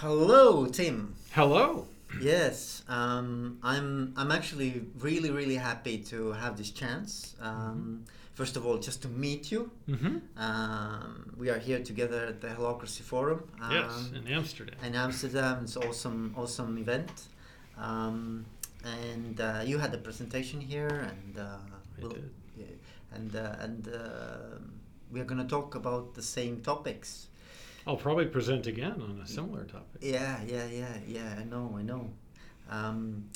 Hello, Tim. Hello. Yes, um, I'm. I'm actually really, really happy to have this chance. Um, First of all, just to meet you. Mm-hmm. Um, we are here together at the Holacracy Forum. Um, yes, in Amsterdam. in Amsterdam. It's awesome, awesome event. Um, and uh, you had a presentation here, and uh, we'll- did. yeah, and uh, and uh, we are going to talk about the same topics. I'll probably present again on a similar topic. Yeah, yeah, yeah, yeah. I know, I know. Um,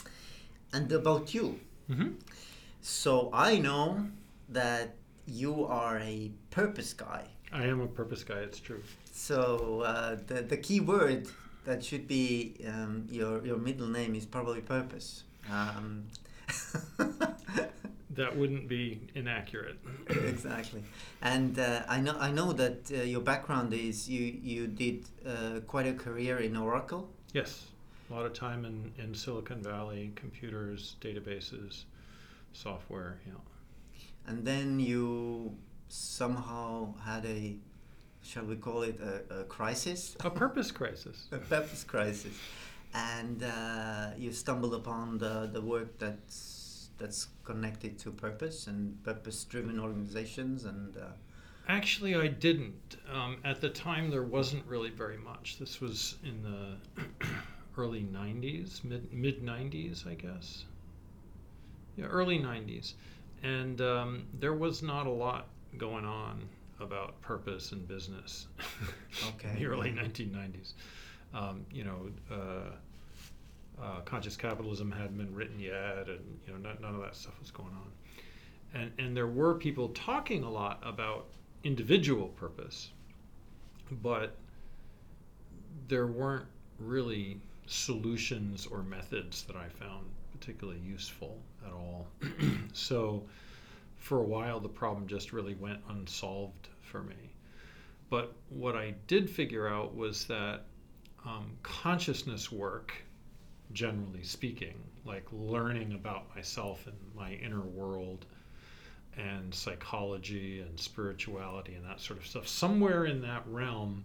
and about you. Mm-hmm. So I know that you are a purpose guy. I am a purpose guy. It's true. So uh, the the key word that should be um, your your middle name is probably purpose. Um, That wouldn't be inaccurate. exactly, and uh, I know I know that uh, your background is you you did uh, quite a career in Oracle. Yes, a lot of time in, in Silicon Valley, computers, databases, software. Yeah. and then you somehow had a shall we call it a, a crisis A purpose crisis. a purpose crisis and uh, you stumbled upon the, the work that's that's connected to purpose and purpose driven organizations and uh, Actually, I didn't. Um, at the time, there wasn't really very much. This was in the early 90s, mid mid 90s, I guess. Yeah, early 90s. And um, there was not a lot going on about purpose in business Okay, in the early yeah. 1990s. Um, you know, uh, uh, conscious capitalism hadn't been written yet, and you know, none, none of that stuff was going on. And and there were people talking a lot about individual purpose, but there weren't really solutions or methods that I found particularly useful at all. so for a while, the problem just really went unsolved for me. But what I did figure out was that um, consciousness work, generally speaking, like learning about myself and my inner world and psychology and spirituality and that sort of stuff, somewhere in that realm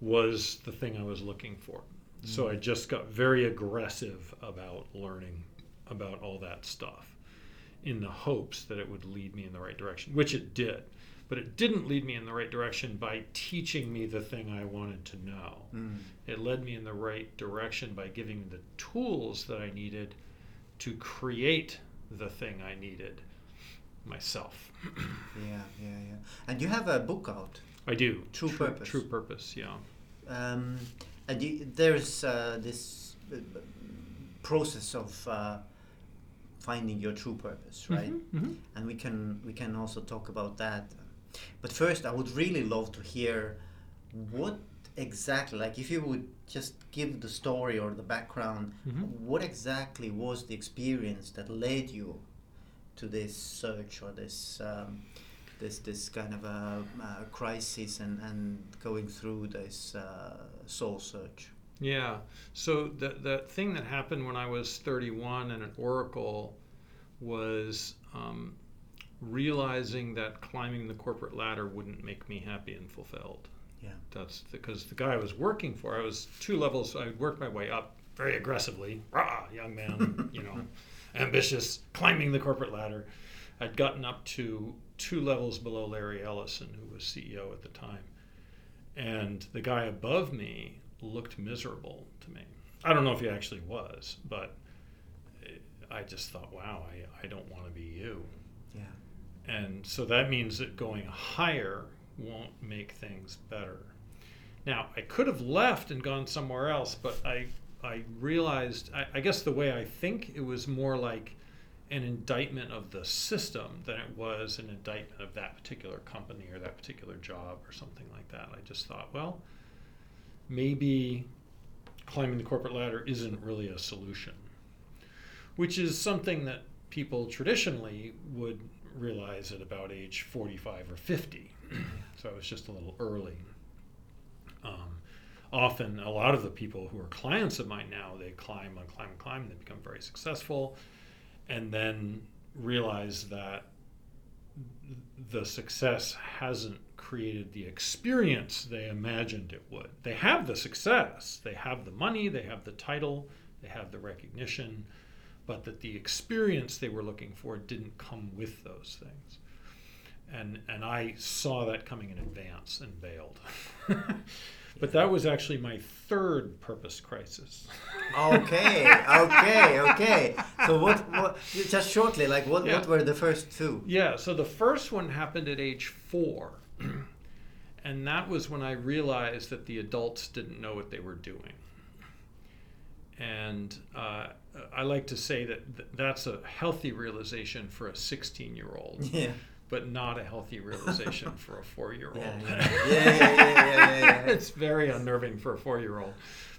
was the thing I was looking for. So mm. I just got very aggressive about learning about all that stuff in the hopes that it would lead me in the right direction, which it did. But it didn't lead me in the right direction by teaching me the thing I wanted to know. mm, It led me in the right direction by giving me the tools that I needed to create the thing I needed myself. yeah yeah yeah and you have a book out I do. True purpose. True purpose, yeah. um, and you, there's uh, this uh, process of uh, finding your true purpose right Mhm. and we can we can also talk about that. But first, I would really love to hear what exactly, like, if you would just give the story or the background, Mhm. what exactly was the experience that led you to this search or this um, this this kind of a, uh crisis and and going through this uh, soul search. Yeah. So the that thing that happened when I was 31 and at Oracle was um, realizing that climbing the corporate ladder wouldn't make me happy and fulfilled. Yeah. That's because the guy I was working for, I was two levels. I worked my way up very aggressively. Rah, young man, you know, ambitious, climbing the corporate ladder. I'd gotten up to two levels below Larry Ellison, who was CEO at the time. And the guy above me looked miserable to me. I don't know if he actually was, but eh, I just thought, wow, I, I don't want to be you. And so that means that going higher won't make things better. Now, I could have left and gone somewhere else, but I, I realized, I, I guess the way I think, it was more like an indictment of the system than it was an indictment of that particular company or that particular job or something like that. I just thought, well, maybe climbing the corporate ladder isn't really a solution, which is something that people traditionally would realize at about age 45 or 50. so I was just a little early. Um, often, a lot of the people who are clients of mine now, they climb and climb and climb, and they become very successful, and then realize that the success hasn't created the experience they imagined it would. They have the success, they have the money, they have the title, they have the recognition, but that the experience they were looking for didn't come with those things. And, and I saw that coming in advance and bailed. but that was actually my third purpose crisis. okay, okay, okay. So what, what? Just shortly, like what? Yeah. What were the first two? Yeah. So the first one happened at age four, and that was when I realized that the adults didn't know what they were doing. And uh, I like to say that th- that's a healthy realization for a 16-year-old. Yeah. but not a healthy realization for a yeah, yeah, yeah, yeah, yeah, yeah. it's very unnerving for a four-year-old.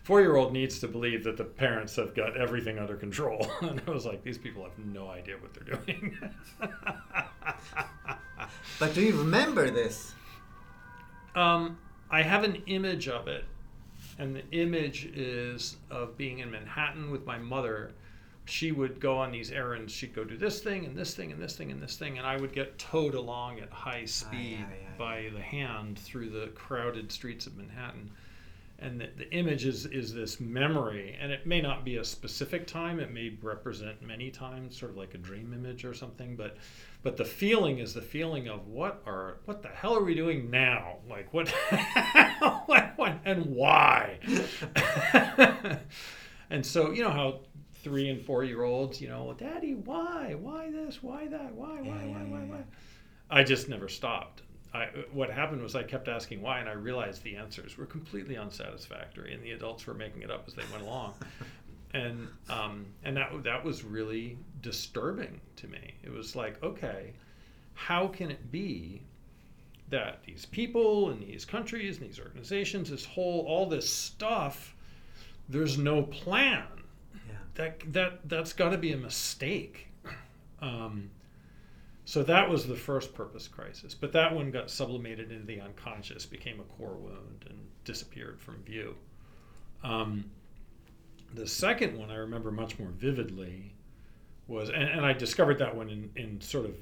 Four-year-old needs to believe that the parents have got everything under control, and I was like, these people have no idea what they're doing. But do you remember this? um, I have an image of it, and the image is of being in Manhattan with my mother. She would go on these errands. She'd go do this thing and this thing and this thing and this thing, and I would get towed along at high speed yeah, yeah, by the hand through the crowded streets of Manhattan. And the, the image is, is this memory, and it may not be a specific time. It may represent many times, sort of like a dream image or something. But, but the feeling is the feeling of what are what the hell are we doing now? Like what, what, what and why? and so you know how three and four year olds, you know, Daddy, why, why this, why that, why, why, Yeah, why, yeah, why, yeah, why? I just never stopped. I, what happened was I kept asking why, and I realized the answers were completely unsatisfactory, and the adults were making it up as they went along, and um, and that that was really disturbing to me. It was like, okay, how can it be that these people and these countries and these organizations, this whole all this stuff, there's no plan. Yeah. That that that's got to be a mistake. Um, so that was the first purpose crisis, but that one got sublimated into the unconscious, became a core wound, and disappeared from view. Um, the second one I remember much more vividly was, and, and I discovered that one in, in sort of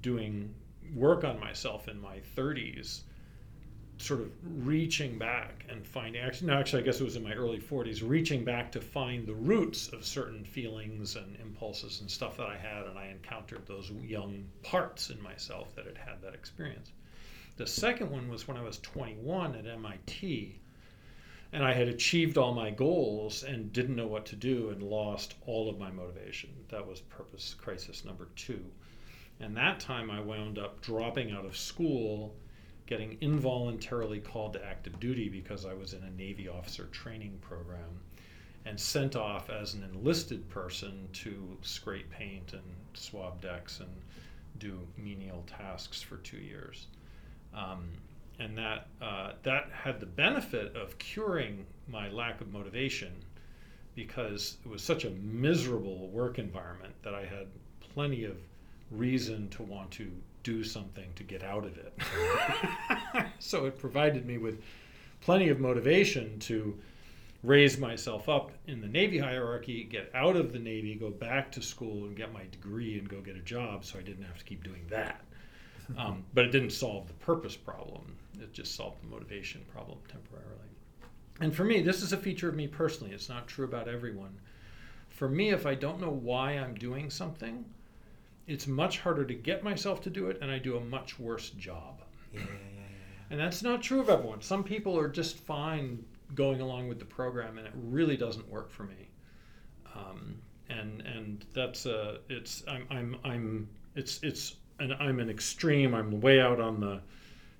doing work on myself in my 30s, sort of reaching back and finding, actually, no, actually, I guess it was in my early 40s, reaching back to find the roots of certain feelings and impulses and stuff that I had, and I encountered those young parts in myself that had had that experience. The second one was when I was 21 at MIT and I had achieved all my goals and didn't know what to do and lost all of my motivation. That was purpose crisis number two. And that time I wound up dropping out of school, getting involuntarily called to active duty because I was in a Navy officer training program, and sent off as an enlisted person to scrape paint and swab decks and do menial tasks for two years. Um, and that uh, that had the benefit of curing my lack of motivation because it was such a miserable work environment that I had plenty of reason to want to do something to get out of it. so it provided me with plenty of motivation to raise myself up in the Navy hierarchy, get out of the Navy, go back to school and get my degree and go get a job so I didn't have to keep doing that. Um, but it didn't solve the purpose problem. It just solved the motivation problem temporarily. And for me, this is a feature of me personally. It's not true about everyone. For me, if I don't know why I'm doing something, it's much harder to get myself to do it, and I do a much worse job. Yeah, yeah, yeah. And that's not true of everyone. Some people are just fine going along with the program, and it really doesn't work for me. Um, and and that's uh, it's I'm I'm I'm it's it's and I'm an extreme. I'm way out on the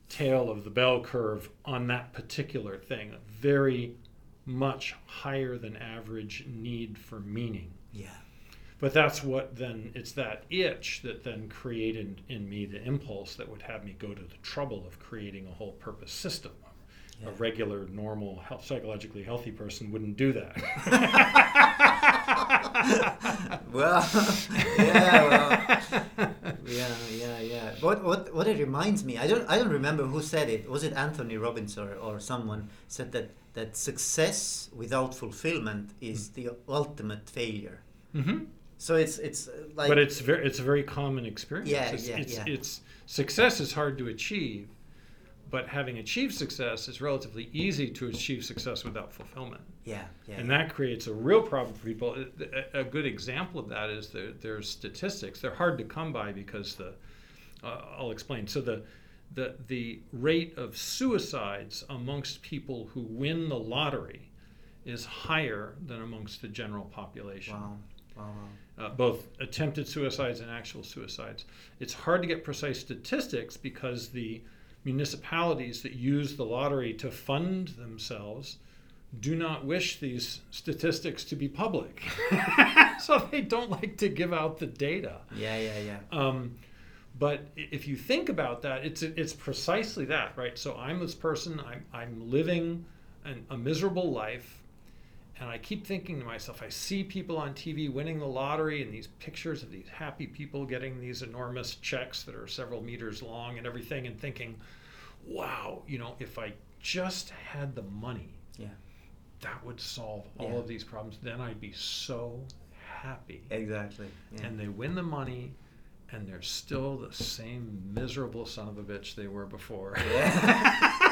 tail of the bell curve on that particular thing. A very much higher than average need for meaning. Yeah. But that's what then it's that itch that then created in me the impulse that would have me go to the trouble of creating a whole purpose system. Yeah. A regular, normal, health, psychologically healthy person wouldn't do that. well, yeah, well, yeah, yeah, yeah. What, what, what it reminds me, I don't, I don't remember who said it. Was it Anthony Robbins or, or someone said that that success without fulfillment is the ultimate failure. hmm So it's it's uh, like but it's very it's a very common experience. Yeah, it's, yeah, it's, yeah. it's success is hard to achieve, but having achieved success is relatively easy to achieve success without fulfillment. yeah yeah and that creates a real problem for people. A, a good example of that is there, there's statistics. They're hard to come by because the uh, I'll explain. So the the the rate of suicides amongst people who win the lottery is higher than amongst the general population. wow wow wow Uh, both attempted suicides and actual suicides. It's hard to get precise statistics because the municipalities that use the lottery to fund themselves do not wish these statistics to be public. so they don't like to give out the data. yeah yeah yeah Um, but if you think about that, it's it's precisely that, right? So I'm this person. I'm I'm living an, a miserable life, and I keep thinking to myself, I see people on TV winning the lottery, and these pictures of these happy people getting these enormous checks that are several meters long and everything, and thinking, wow, you know, if I just had the money, yeah that would solve all Yeah. of these problems. Then I'd be so happy exactly yeah. and they win the money and they're still the same miserable son of a bitch they were before.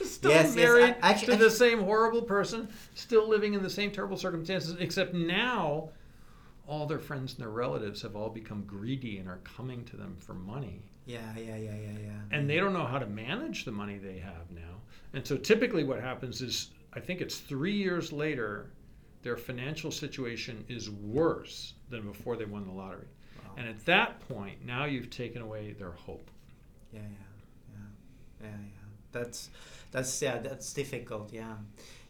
still Yes, yes, married I- actu- to the same horrible person, still living in the same terrible circumstances, except now all their friends and their relatives have all become greedy and are coming to them for money. yeah yeah yeah yeah yeah And they don't know how to manage the money they have now. And so typically what happens is, I think it's three years later, their financial situation is worse than before they won the lottery. Wow. And at that point, now you've taken away their hope. yeah yeah yeah yeah yeah that's that's yeah that's difficult yeah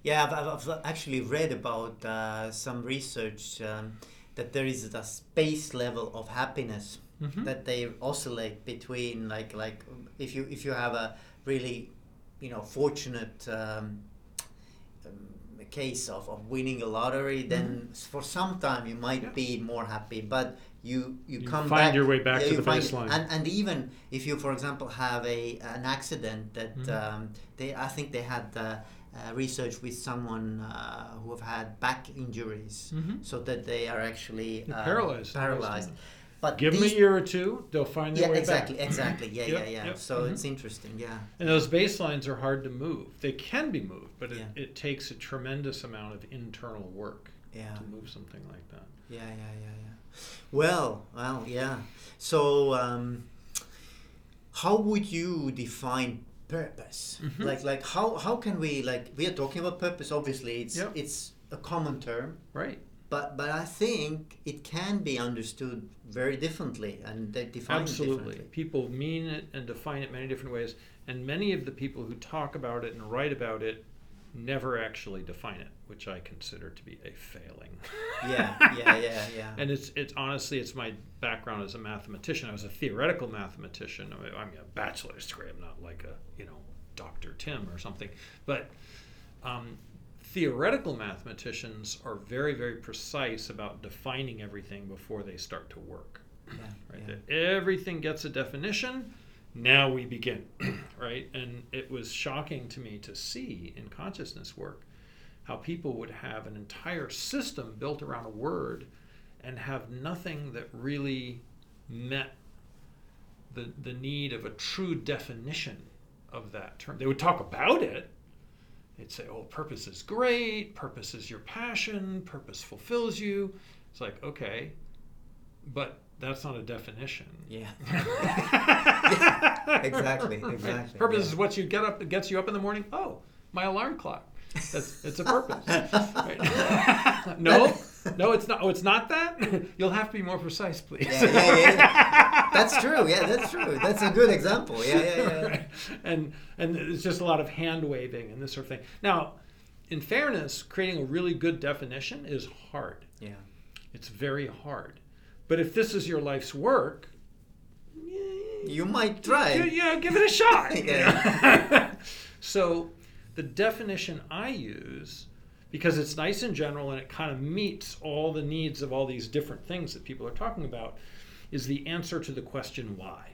yeah i've, I've actually read about uh, some research um, that there is a space level of happiness Mhm. that they oscillate between like like if you if you have a really you know fortunate um, um, case of, of winning a lottery then s- for some time you might Mm-hmm. Yeah. be more happy but you you, You come find back your way back to the baseline. and and even if you for example have a an accident that Mhm. um, they I think they had uh, uh, research with someone uh, who have had back injuries Mhm. so that they are actually uh, paralyzed. paralyzed but Give them a year or two, they'll find their yeah way exactly back. exactly exactly. yeah Yep, yeah yeah yep, so mhm. it's interesting yeah And those baselines are hard to move. They can be moved, but it, Yeah. it takes a tremendous amount of internal work yeah to move something like that. Yeah, yeah, yeah, yeah. Well, well, yeah. So, um, how would you define purpose? Mhm. Like, like how how can we like we are talking about purpose? Obviously, it's Yep. it's a common term, Right. but but I think it can be understood very differently and they define it Absolutely. differently. People mean it and define it many different ways. And many of the people who talk about it and write about it never actually define it, which I consider to be a failing. Yeah, yeah, yeah, yeah. and it's it's honestly it's my background as a mathematician. I was a theoretical mathematician. I mean, I'm a bachelor's degree. I'm not like a you know Dr. Tim or something. But um, theoretical mathematicians are very very precise about defining everything before they start to work. yeah, Right. yeah. That everything gets a definition. Now we begin. right. And it was shocking to me to see in consciousness work how people would have an entire system built around a word and have nothing that really met the, the need of a true definition of that term. They would talk about it. They'd say, oh, purpose is great, purpose is your passion, purpose fulfills you. It's like, okay, but that's not a definition. Yeah. Yeah, exactly, exactly, Purpose yeah. is what you get up, it gets you up in the morning. Oh, my alarm clock. That's it's a purpose. Right. no, no, it's not. Oh, it's not that. You'll have to be more precise, please. Yeah, yeah, yeah, yeah. That's true. Yeah, that's true. That's a good example. Yeah, yeah, yeah. Right. And and it's just a lot of hand waving and this sort of thing. Now, in fairness, creating a really good definition is hard. Yeah. It's very hard. But if this is your life's work, You might try. yeah, yeah, give it a shot. Yeah. so, the definition I use, because it's nice in general and it kind of meets all the needs of all these different things that people are talking about, is the answer to the question why.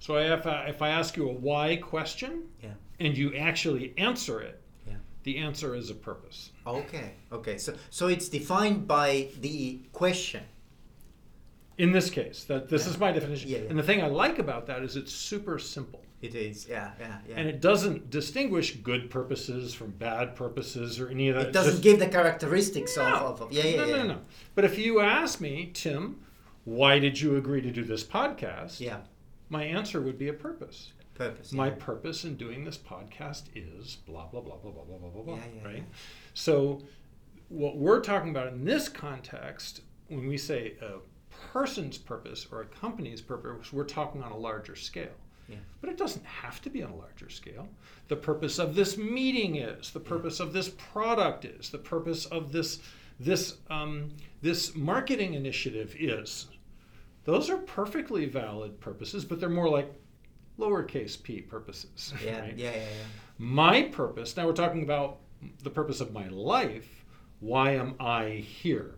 So, if I, if I ask you a why question Yeah. and you actually answer it, Yeah. the answer is a purpose. Okay, okay. So so it's defined by the question. In this case, that this Yeah. is my definition. Yeah, yeah. And the thing I like about that is it's super simple. It is, yeah, yeah, yeah. And it doesn't distinguish good purposes from bad purposes or any of that. It doesn't Just- give the characteristics No. of, of, of yeah, yeah, no, yeah. no, no, no. But if you ask me, Tim, why did you agree to do this podcast? Yeah, My answer would be a purpose. Purpose. My purpose in doing this podcast is blah blah blah blah blah blah blah blah blah. Yeah, yeah, right. yeah. So, what we're talking about in this context, when we say a person's purpose or a company's purpose, we're talking on a larger scale. Yeah. But it doesn't have to be on a larger scale. The purpose of this meeting is. The purpose of this product is. The purpose of this this um, this marketing initiative is. Those are perfectly valid purposes, but they're more like lowercase p purposes. Yeah, right? yeah, yeah, yeah. My purpose, now we're talking about the purpose of my life. Why am I here?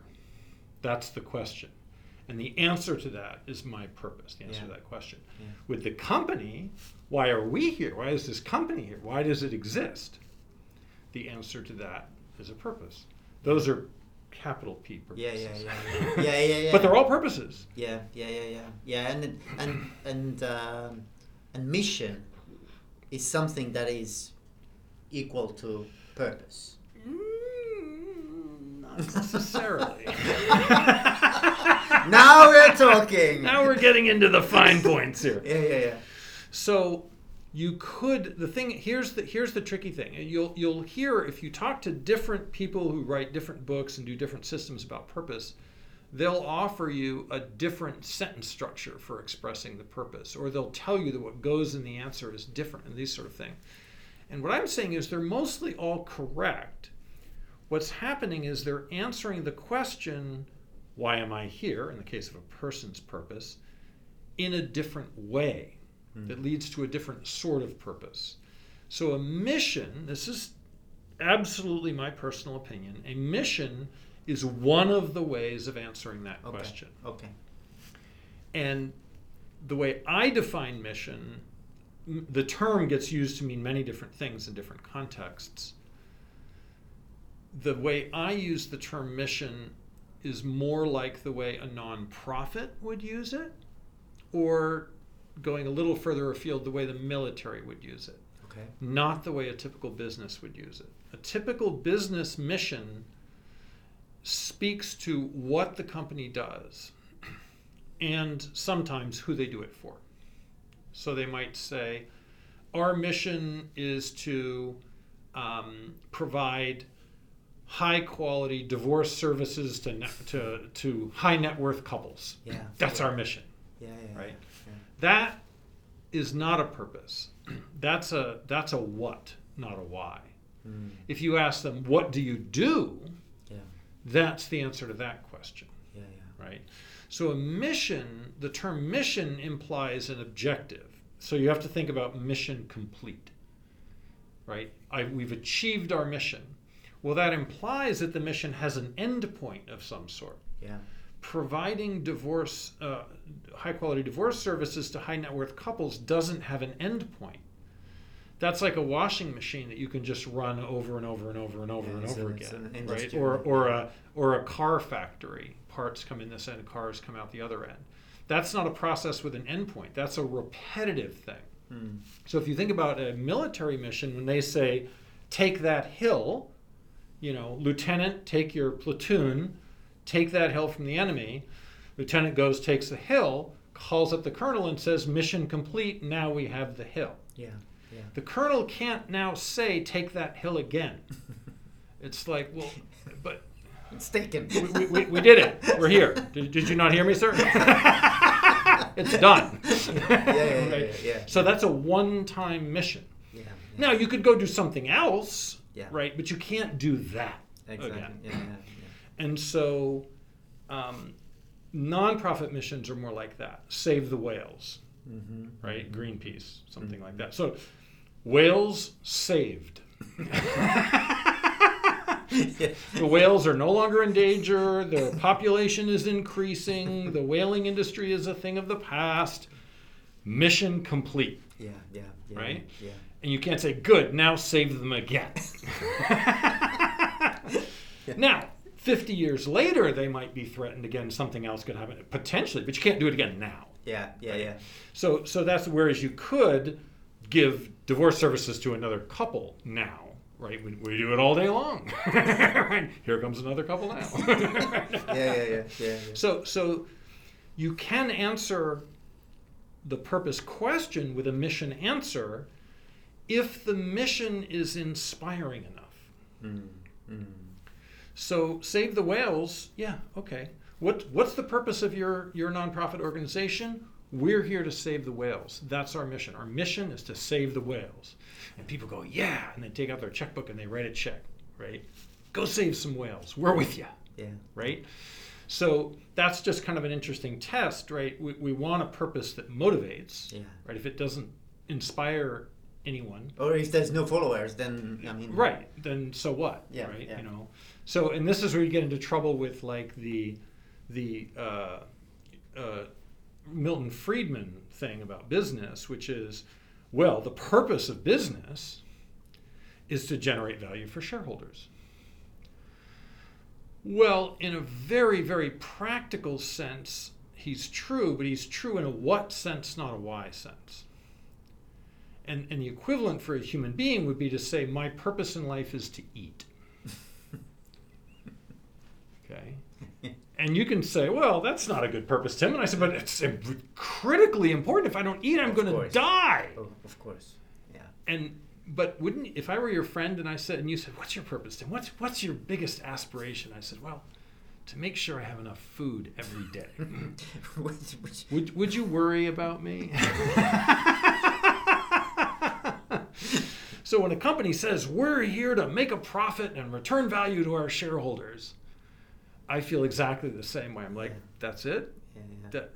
That's the question. And the answer to that is my purpose, the answer Yeah. to that question. Yeah. With the company, why are we here? Why is this company here? Why does it exist? The answer to that is a purpose. Those are capital P purposes. Yeah, yeah, yeah, yeah, yeah, yeah, yeah. But they're all purposes. Yeah, yeah, yeah, yeah, yeah, and and and um, and mission is something that is equal to purpose. Mm, not necessarily. now we're talking. now we're getting into the fine points here. Yeah, yeah, yeah. So you could the thing here's the here's the tricky thing. You'll you'll hear if you talk to different people who write different books and do different systems about purpose, they'll offer you a different sentence structure for expressing the purpose, or they'll tell you that what goes in the answer is different and these sort of things. And what I'm saying is they're mostly all correct. What's happening is they're answering the question, why am I here, in the case of a person's purpose, in a different way hmm. that leads to a different sort of purpose. So, a mission, this is absolutely my personal opinion, a mission is one of the ways of answering that Okay. question. Okay. And the way I define mission, the term gets used to mean many different things in different contexts. The way I use the term mission is more like the way a nonprofit would use it, or going a little further afield, the way the military would use it, Okay. not the way a typical business would use it. A typical business mission speaks to what the company does and sometimes who they do it for. So they might say, Our mission is to um, provide high quality divorce services to, ne- to, to high net worth couples. Yeah. That's yeah. our mission. Yeah, yeah. right? Yeah. That is not a purpose. That's a that's a what, not a why. Mm. If you ask them, what do you do? That's the answer to that question, Yeah, yeah. right? So a mission, the term mission implies an objective. So you have to think about mission complete, right? I, we've achieved our mission. Well, that implies that the mission has an end point of some sort. Yeah. Providing divorce, uh, high quality divorce services to high net worth couples doesn't have an end point. That's like a washing machine that you can just run over and over and over and over Yeah, and over again, an right? Or or a or a car factory. Parts come in this end, cars come out the other end. That's not a process with an end point. That's a repetitive thing. Mm. So if you think about a military mission, when they say, take that hill, you know, Lieutenant, take your platoon, take that hill from the enemy. Lieutenant goes, takes the hill, calls up the colonel and says, mission complete, now we have the hill. Yeah. Yeah. The colonel can't now say, take that hill again. It's like, well, but It's taken. we, we, we, we did it. We're here. Did, did you not hear me, sir? it's done. yeah, yeah, Right? yeah, yeah. So that's a one time mission. Yeah. yeah. Now you could go do something else, Yeah. right? But you can't do that Exactly. again. Yeah, yeah, yeah. And so, um, nonprofit missions are more like that. Save the whales, Mm-hmm. right? Greenpeace, something like that. So, whales saved. yeah. The whales are no longer in danger. Their population is increasing. The whaling industry is a thing of the past. Mission complete. Yeah, yeah, yeah. Right? Yeah. And you can't say, good, now save them again. Now, 50 years later, they might be threatened again. Something else could happen potentially, but you can't do it again now. Yeah, yeah, yeah. So, so that's whereas you could give divorce services to another couple now, right? We, we do it all day long. Here comes another couple now. Yeah, yeah, yeah, yeah, yeah. So, so you can answer the purpose question with a mission answer if the mission is inspiring enough. Mm, mm. So, save the whales. Yeah, okay. What what's the purpose of your your nonprofit organization? We're here to save the whales. That's our mission. Our mission is to save the whales. And people go, yeah, and they take out their checkbook and they write a check, right? Go save some whales. We're with you, Yeah. right? So that's just kind of an interesting test, right? We, we want a purpose that motivates, Yeah. right? If it doesn't inspire anyone, Or if there's no followers, then I mean. right then so what Yeah, right yeah. you know so and this is where you get into trouble with like the the uh, uh, milton friedman thing about business which is well the purpose of business is to generate value for shareholders well in a very very practical sense he's true but he's true in a what sense not a why sense and, and the equivalent for a human being would be to say, my purpose in life is to eat. okay? And you can say, well, that's not a good purpose, Tim. And I said, but it's critically important. If I don't eat, I'm going to die. Oh, of course. Yeah. And but wouldn't if I were your friend and I said and you said, what's your purpose, Tim? What's what's your biggest aspiration? I said, well, to make sure I have enough food every day. Would, would you worry about me? so when a company says we're here to make a profit and return value to our shareholders, I feel exactly the same way. I'm like, Yeah. that's it? yeah, yeah. That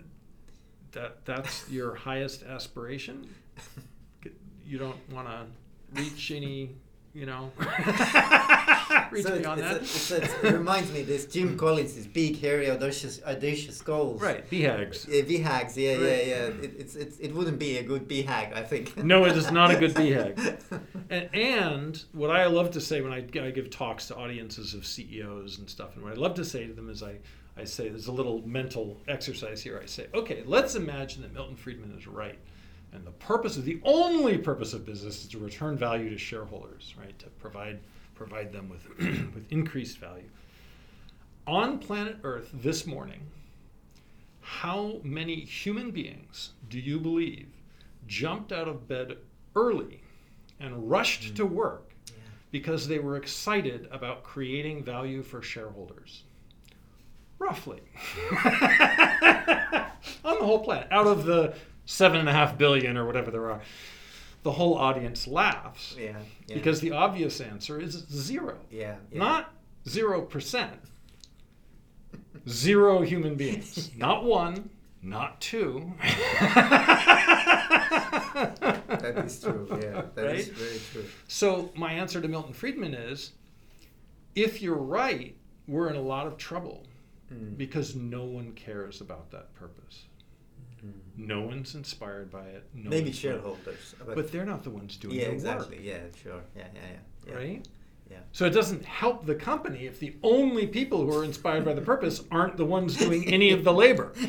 that that's your highest aspiration? You don't want to reach any, you know, reach so it's, beyond that. it's, a, it's a, it reminds me this Jim Collins, this big, hairy, audacious, audacious goals. right, BHAGs. Yeah, BHAGs, yeah, Right. yeah, yeah. It, it's, it's, it wouldn't be a good BHAG, I think. No, it is not a good BHAG. And, and what I love to say when I, I give talks to audiences of CEOs and stuff, and what I love to say to them is I, I say there's a little mental exercise here. I say, okay, let's imagine that Milton Friedman is right. And the purpose of the only purpose of business is to return value to shareholders, right? To provide provide them with with increased value. On planet Earth this morning, how many human beings do you believe jumped out of bed early and rushed to mm. work Yeah. because they were excited about creating value for shareholders? Roughly. On the whole planet, out of the seven and a half billion or whatever there are, the whole audience laughs Yeah, yeah. because the obvious answer is zero. yeah, yeah. Not zero percent. Zero human beings. Not one, not two. that is true. Yeah, that is Right? very true. So my answer to Milton Friedman is if you're right, we're in a lot of trouble Mm. because no one cares about that purpose. Mm-hmm. No one's inspired by it. No Maybe shareholders, but, But they're not the ones doing yeah, the exactly. work. Yeah, sure. Yeah, yeah, yeah. yeah. Right? Yeah. So it doesn't help the company if the only people who are inspired by the purpose aren't the ones doing any of the labor.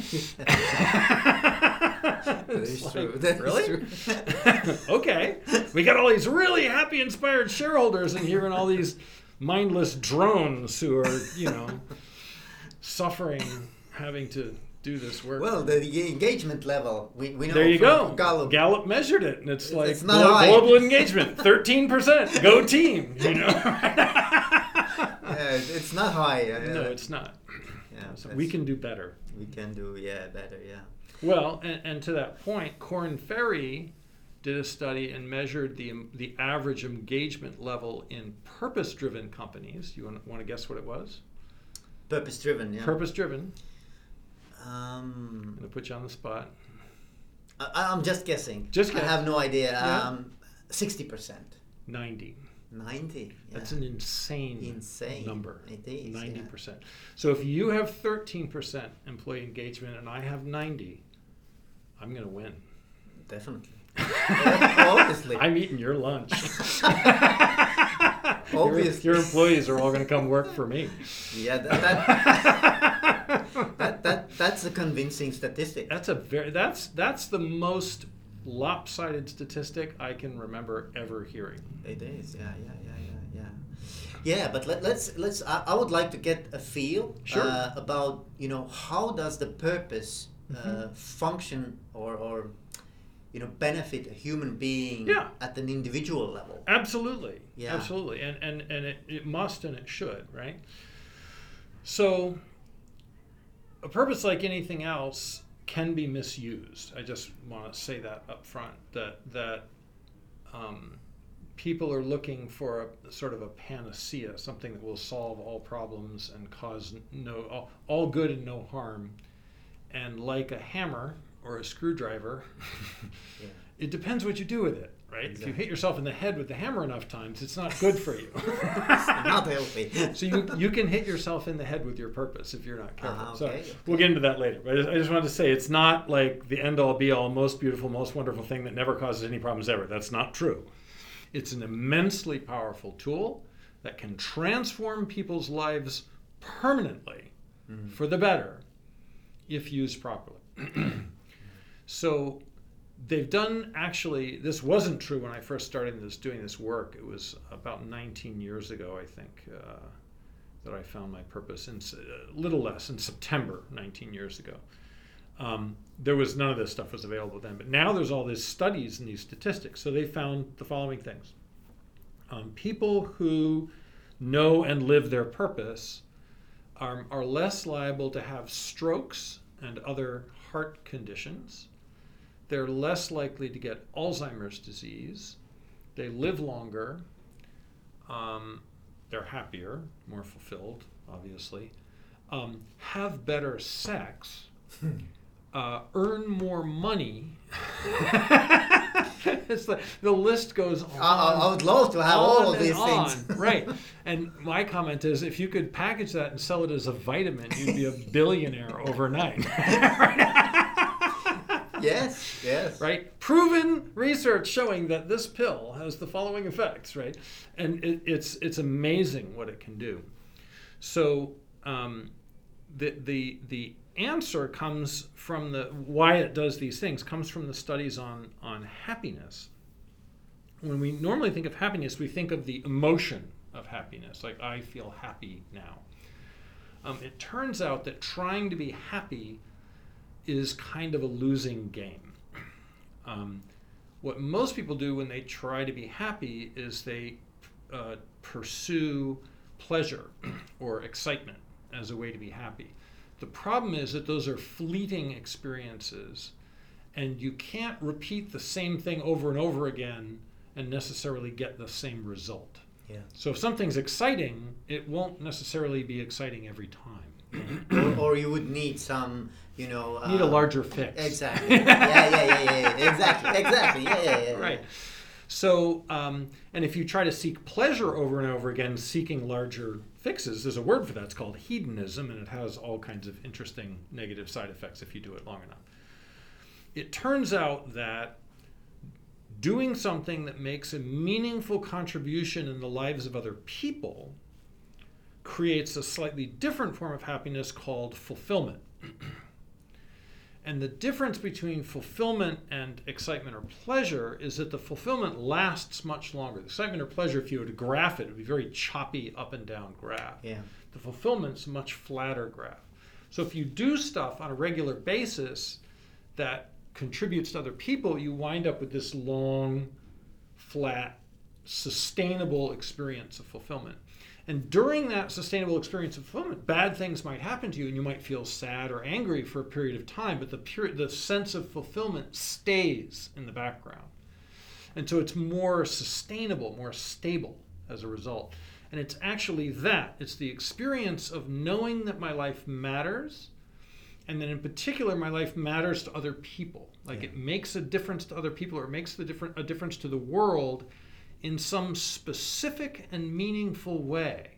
That is like, true. That is really? true. okay. We got all these really happy, inspired shareholders in here and all these mindless drones who are, you know, suffering having to do this work. Well, the, the engagement level, we, we know there you go. Gallup. measured it, and it's It's- like it's not glo- global engagement, thirteen percent. Go team! You know. Yeah, it's not high. uh, no, it's not. Yeah, So we can do better. We can do yeah better. Yeah. Well, and, and to that point, Korn Ferry did a study and measured the the average engagement level in purpose-driven companies. You want, want to guess what it was? Purpose driven. Yeah. Purpose-driven. Um, I'm going to put you on the spot. I, I'm just guessing. Just I have no idea. Yeah. Um, sixty percent. 90. Ninety. That's an insane, Insane. number. It is, yeah. 90%. So if you have 13% employee engagement and I have 90, I'm going to win. Definitely. Obviously. I'm eating your lunch. Your- Obviously. your, employees are all going to come work for me. Yeah, that, that, that, that, that's a convincing statistic. That's a very that's that's the most lopsided statistic I can remember ever hearing. It is, yeah, yeah, yeah, yeah, yeah. Yeah, but let, let's let's. I, I would like to get a feel Sure. uh, about you know how does the purpose uh, Mhm. function or or you know benefit a human being Yeah. at an individual level. Absolutely. Yeah. Absolutely. And and, and it, it must and it should, right? So a purpose like anything else can be misused. I just want to say that up front that that um, people are looking for a sort of a panacea, something that will solve all problems and cause no all, all good and no harm. And like a hammer or a screwdriver, Yeah. it depends what you do with it, right? If you hit yourself in the head with the hammer enough times, it's not good for you. Not healthy. so you you can hit yourself in the head with your purpose if you're not careful. Uh-huh, So okay, we'll get into that later. But I just, I just wanted to say it's not like the end all be all, most beautiful, most wonderful thing that never causes any problems ever. That's not true. It's an immensely powerful tool that can transform people's lives permanently Mhm. for the better if used properly. so they've done actually this wasn't true when I first started this doing this work. It was about 19 years ago, I think, uh, that I found my purpose. In a little less in September, 19 years ago. Um, there was none of this stuff was available then, but now there's all these studies and these statistics. So they found the following things: um, people who know and live their purpose are, are less liable to have strokes and other heart conditions. They're less likely to get Alzheimer's disease. They live longer. Um, they're happier, more fulfilled, obviously. Um, have better sex. Uh, earn more money. it's the, the list goes on. I, I would love to have all of these on. things. right. And my comment is if you could package that and sell it as a vitamin, you'd be a billionaire overnight. yes, yes. right? Proven research showing that this pill has the following effects, right? And it, it's it's amazing what it can do. So um, the the the answer comes from the why it does these things comes from the studies on on happiness. When we normally think of happiness, we think of the emotion of happiness, like I feel happy now. Um, it turns out that trying to be happy is kind of a losing game. Um, what most people do when they try to be happy is they uh, pursue pleasure or excitement as a way to be happy. The problem is that those are fleeting experiences, and you can't repeat the same thing over and over again and necessarily get the same result. Yeah. So if something's exciting, it won't necessarily be exciting every time. or, or you would need some, you know. Uh, Need a larger fix. Exactly. yeah, yeah, yeah, yeah, yeah. Exactly, exactly. Yeah, yeah, yeah. right. So, um, and if you try to seek pleasure over and over again, seeking larger fixes, there's a word for that. It's called hedonism, and it has all kinds of interesting negative side effects if you do it long enough. It turns out that doing something that makes a meaningful contribution in the lives of other people creates a slightly different form of happiness called fulfillment. And the difference between fulfillment and excitement or pleasure is that the fulfillment lasts much longer. The excitement or pleasure, if you were to graph it, it would be very choppy up and down graph. Yeah. The fulfillment's a much flatter graph. So if you do stuff on a regular basis that contributes to other people, you wind up with this long, flat, sustainable experience of fulfillment. And during that sustainable experience of fulfillment, bad things might happen to you, and you might feel sad or angry for a period of time. But the the sense of fulfillment stays in the background, and so it's more sustainable, more stable as a result. And it's actually that it's the experience of knowing that my life matters, and then in particular, my life matters to other people. Like Yeah. it makes a difference to other people, or it makes the different a difference to the world in some specific and meaningful way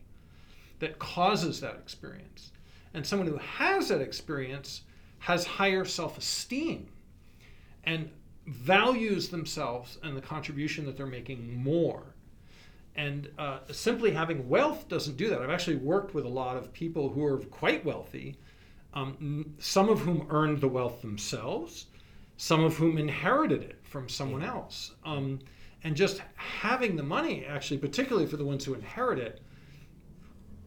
that causes that experience. And someone who has that experience has higher self esteem and values themselves and the contribution that they're making more. and uh, simply having wealth doesn't do that. I've actually worked with a lot of people who are quite wealthy, um, some of whom earned the wealth themselves, some of whom inherited it from someone else. Um, and just having the money, actually, particularly for the ones who inherit it,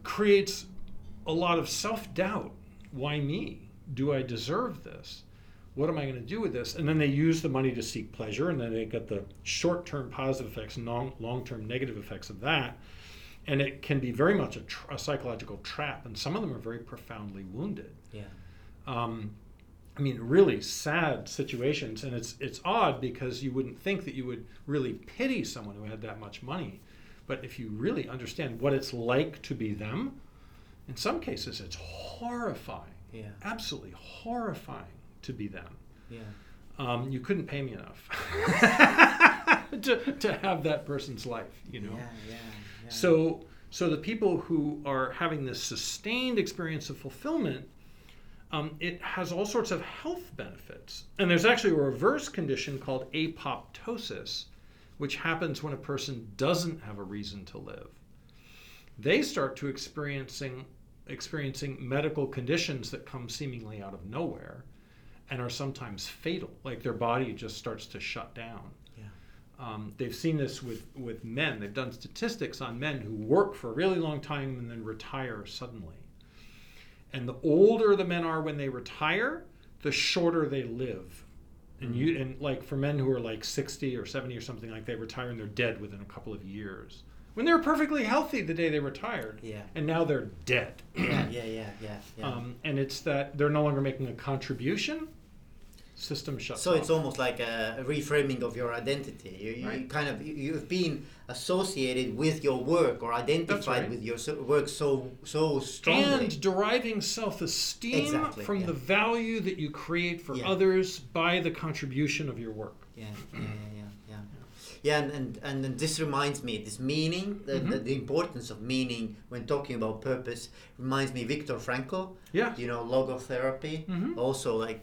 creates a lot of self doubt. Why me? Do I deserve this? What am I going to do with this? And then they use the money to seek pleasure, and then they get the short term positive effects and long term negative effects of that. And it can be very much a, tr- a psychological trap, and some of them are very profoundly wounded. Yeah. Um, I mean, really sad situations, and it's it's odd because you wouldn't think that you would really pity someone who had that much money, but if you really understand what it's like to be them, in some cases it's horrifying, Yeah. absolutely horrifying to be them. Yeah. Um, you couldn't pay me enough to, to have that person's life, you know. Yeah. Yeah. yeah. So, so the people who are having this sustained experience of fulfillment, um, it has all sorts of health benefits. And there's actually a reverse condition called apoptosis, which happens when a person doesn't have a reason to live. They start to experiencing experiencing medical conditions that come seemingly out of nowhere and are sometimes fatal. Like their body just starts to shut down. Yeah. Um, they've seen this with, with men. They've done statistics on men who work for a really long time and then retire suddenly. And the older the men are when they retire, the shorter they live. And you and like for men who are like 60 or 70 or something like they retire and they're dead within a couple of years. When they were perfectly healthy the day they retired. Yeah. And now they're dead. Yeah. Yeah. Yeah. Yeah. Yeah. Um, and it's that they're no longer making a contribution. System shuts so off. it's almost like a reframing of your identity. You, you Right. kind of you- you've been associated with your work or identified right. with your work so so strongly. and deriving self-esteem Exactly, from yeah. the value that you create for Yeah. others by the contribution of your work. yeah, yeah, yeah, yeah, yeah. Yeah, and, and, and then this reminds me, this meaning, the, the, Mhm. the importance of meaning when talking about purpose reminds me Viktor Frankl, Yeah. you know, logotherapy. Mhm. Also, like,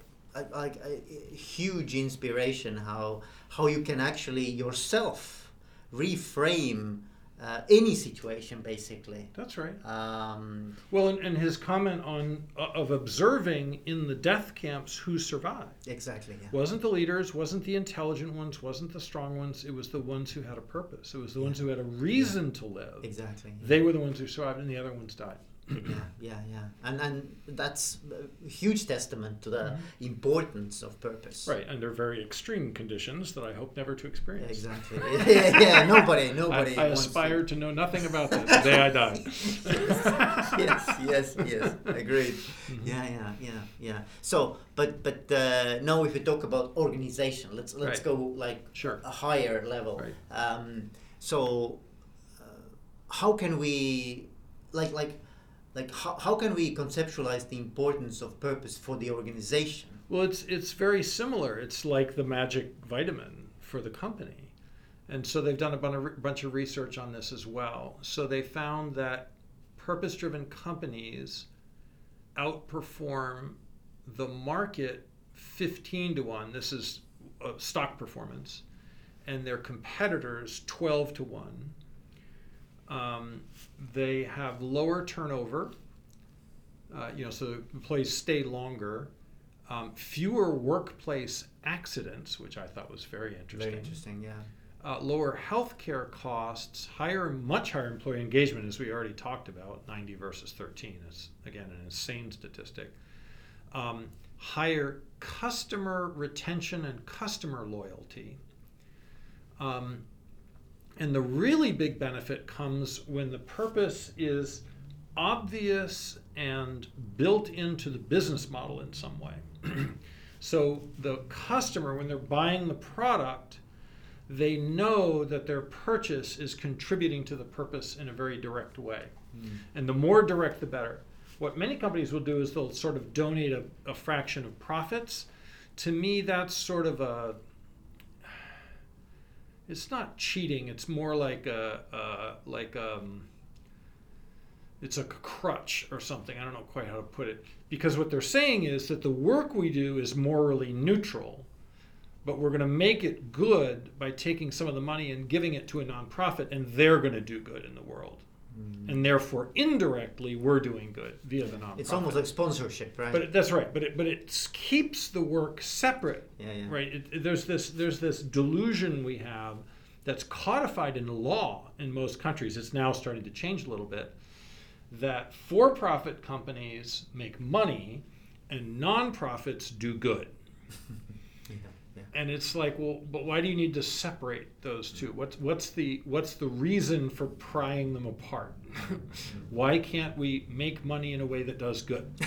like a, huge inspiration how how you can actually yourself reframe uh, any situation, basically. That's right. Um, Well, and, and his comment on uh, of observing in the death camps who survived exactly. Yeah. wasn't the leaders, wasn't the intelligent ones, wasn't the strong ones. It was the ones who had a purpose. It was the ones who had a reason to live. Exactly. They were the ones who survived, and the other ones died. Yeah, yeah, yeah, and and that's a huge testament to the Mhm. importance of purpose. Right, under very extreme conditions that I hope never to Yeah, experience. exactly. yeah, yeah. Nobody, nobody. I, I wants to- aspire to know nothing about that the day I die. yes, yes, yes. Agreed. Mhm. Yeah, yeah, yeah, yeah. So, but but uh, now if we talk about organization, let's let's Right. go like Sure. a higher level. Right. Um, so, uh, how can we, like like like how, how can we conceptualize the importance of purpose for the organization? Well, it's it's very similar. It's like the magic vitamin for the company, and so they've done a bunch of, research on this as well. So they found that purpose-driven companies outperform the market 15 to one. This is uh, stock performance, and their competitors 12 to one. Um, they have lower turnover. Uh, you know, so employees stay longer um, fewer workplace accidents, which I thought was very interesting. Very interesting. Yeah. Uh, lower healthcare costs, higher, much higher employee engagement, as we already talked about, 90 versus 13. It's again an insane statistic. Um, higher customer retention and customer loyalty. Um, and the really big benefit comes when the purpose is obvious and built into the business model in some way. so the customer, when they're buying the product, they know that their purchase is contributing to the purpose in a very direct way. Hmm. And the more direct, the better. What many companies will do is they'll sort of donate a, a fraction of profits. To me, that's sort of a. It's not cheating. It's more like a, a like um. It's a crutch or something. I don't know quite how to put it. Because what they're saying is that the work we do is morally neutral, but we're going to make it good by taking some of the money and giving it to a nonprofit, and they're going to do good in the world. Mm. And therefore, indirectly, we're doing good via the nonprofit. It's almost like sponsorship, right? But it, that's right. But it, but it keeps the work separate, yeah, yeah. right? It, it- there's this there's this delusion we have that's codified in law in most countries. It's now starting to change a little bit. That for-profit companies make money, and nonprofits do good. And it's like, well, but why do you need to separate those two? What's what's the what's the reason for prying them apart? why can't we make money in a way that does good?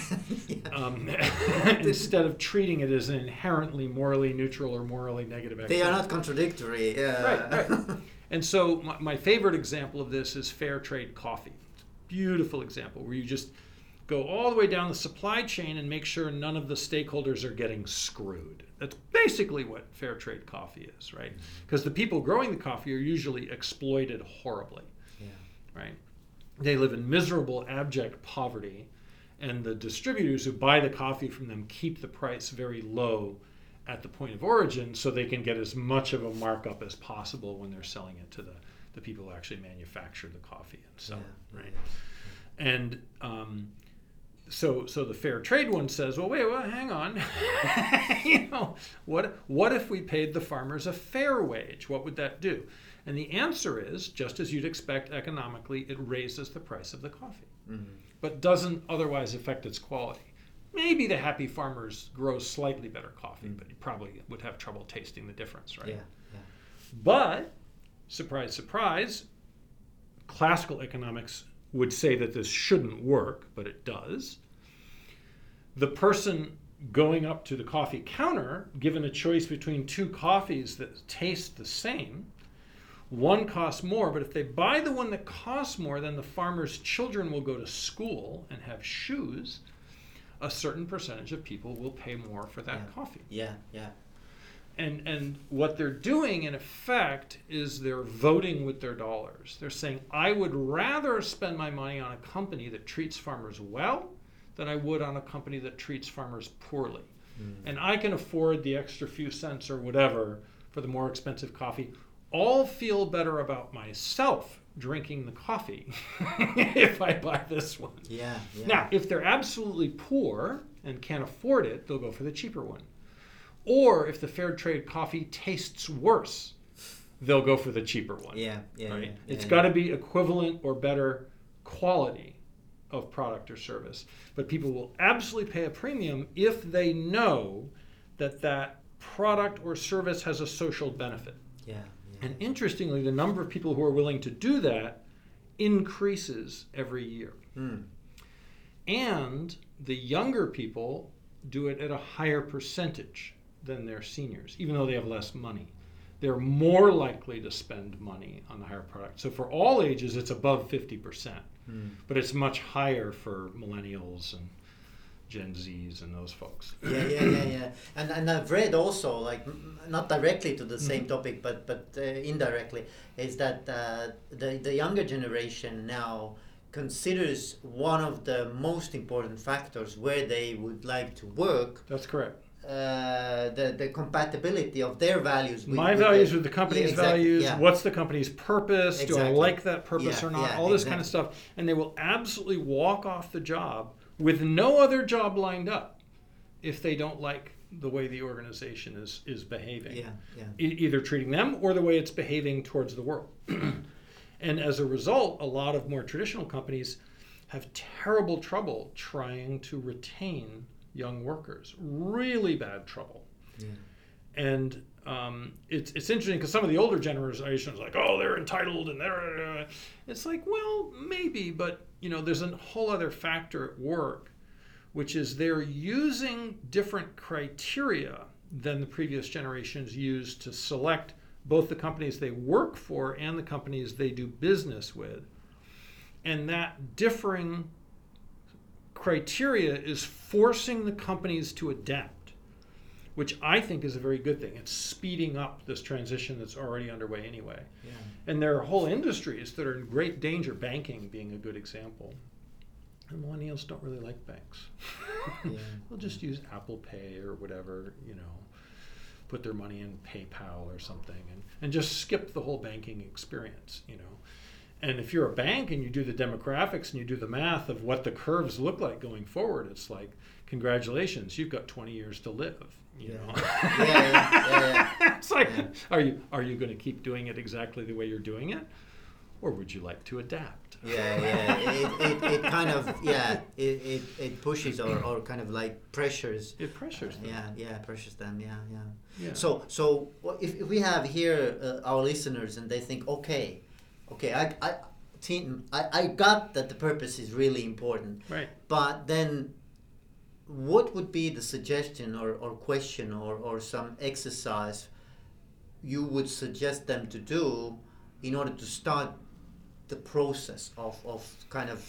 Um, instead of treating it as an inherently morally neutral or morally negative They are not contradictory. Yeah. Right, right. And so my, my favorite example of this is fair trade coffee. Beautiful example where you just go all the way down the supply chain and make sure none of the stakeholders are getting screwed. That's basically what fair trade coffee is, right? Because the people growing the coffee are usually exploited horribly yeah. right? They live in miserable, abject poverty, and the distributors who buy the coffee from them keep the price very low at the point of origin so they can get as much of a markup as possible when they're selling it to the, the people who actually manufacture the coffee and sell yeah. it, right? And um, so, so the fair trade one says, well, wait, well, hang on. you know, what what if we paid the farmers a fair wage? What would that do? And the answer is, just as you'd expect economically, it raises the price of the coffee, Mhm. but doesn't otherwise affect its quality. Maybe the happy farmers grow slightly better coffee, but you probably would have trouble tasting the difference, right? Yeah. Yeah. But, surprise, surprise, classical economics would say that this shouldn't work, but it does. The person going up to the coffee counter, given a choice between two coffees that taste the same, one costs more, but if they buy the one that costs more, then the farmer's children will go to school and have shoes. A certain percentage of people will pay more for that Yeah. coffee Yeah. Yeah. And and what they're doing in effect is they're voting with their dollars they're saying i would rather spend my money on a company that treats farmers well than i would on a company that treats farmers poorly Mm. and i can afford the extra few cents or whatever for the more expensive coffee i'll feel better about myself drinking the coffee if i buy this one Yeah. Yeah. now, if they're absolutely poor and can't afford it, they'll go for the cheaper one. Or if the fair trade coffee tastes worse, they'll go for the cheaper one. Yeah. Yeah. right? yeah, It's yeah. got to be equivalent or better quality of product or service. But people will absolutely pay a premium if they know that that product or service has a social benefit. Yeah. yeah. And interestingly, the number of people who are willing to do that increases every year. Mm. And the younger people do it at a higher percentage than their seniors, even though they have less money. They're more likely to spend money on the higher product. So for all ages, it's above 50%, Mm. but it's much higher for millennials and Gen Zs and those folks. yeah, yeah, yeah, yeah. And and I've read also, like not directly to the same Mhm. topic, but but uh, indirectly, is that uh, the the younger generation now considers one of the most important factors where they would like to work That's correct. Uh, the the compatibility of their values. With, My with values the, with the company's Yeah, exactly, values. yeah. What's the company's purpose? Do I like that purpose Yeah, or not? All this kind of stuff. And they will absolutely walk off the job with no other job lined up if they don't like the way the organization is, is behaving. yeah, yeah, E- either treating them or the way it's behaving towards the world. and as a result, a lot of more traditional companies have terrible trouble trying to retain young workers. Really bad trouble. yeah. And um, it's, it's interesting because some of the older generations like, oh, they're entitled and they're. It's like, well, maybe, but you know, there's a whole other factor at work, which is they're using different criteria than the previous generations used to select both the companies they work for and the companies they do business with. And that differing criteria is forcing the companies to adapt, which I think is a very good thing. It's speeding up this transition that's already underway anyway. yeah. And there are whole industries that are in great danger, banking being a good example. And millennials don't really like banks. Yeah. They'll just use Apple Pay or whatever, you know. put their money in PayPal or something and, and just skip the whole banking experience, you know. And if you're a bank and you do the demographics and you do the math of what the curves look like going forward, it's like, congratulations, you've got 20 years to live. You Yeah. know? Yeah, yeah, yeah, it's like, are you are you going to keep doing it exactly the way you're doing it, or would you like to adapt? yeah, yeah. It, it, it kind of yeah, it, it, it pushes or, or kind of like pressures. It pressures them. Yeah, yeah, pressures them. Yeah, yeah. Yeah. So so if, if we have here uh, our listeners and they think okay, okay, I I team I, I got that the purpose is really important, Right. but then what would be the suggestion or, or question or, or some exercise you would suggest them to do in order to start the process of, of kind of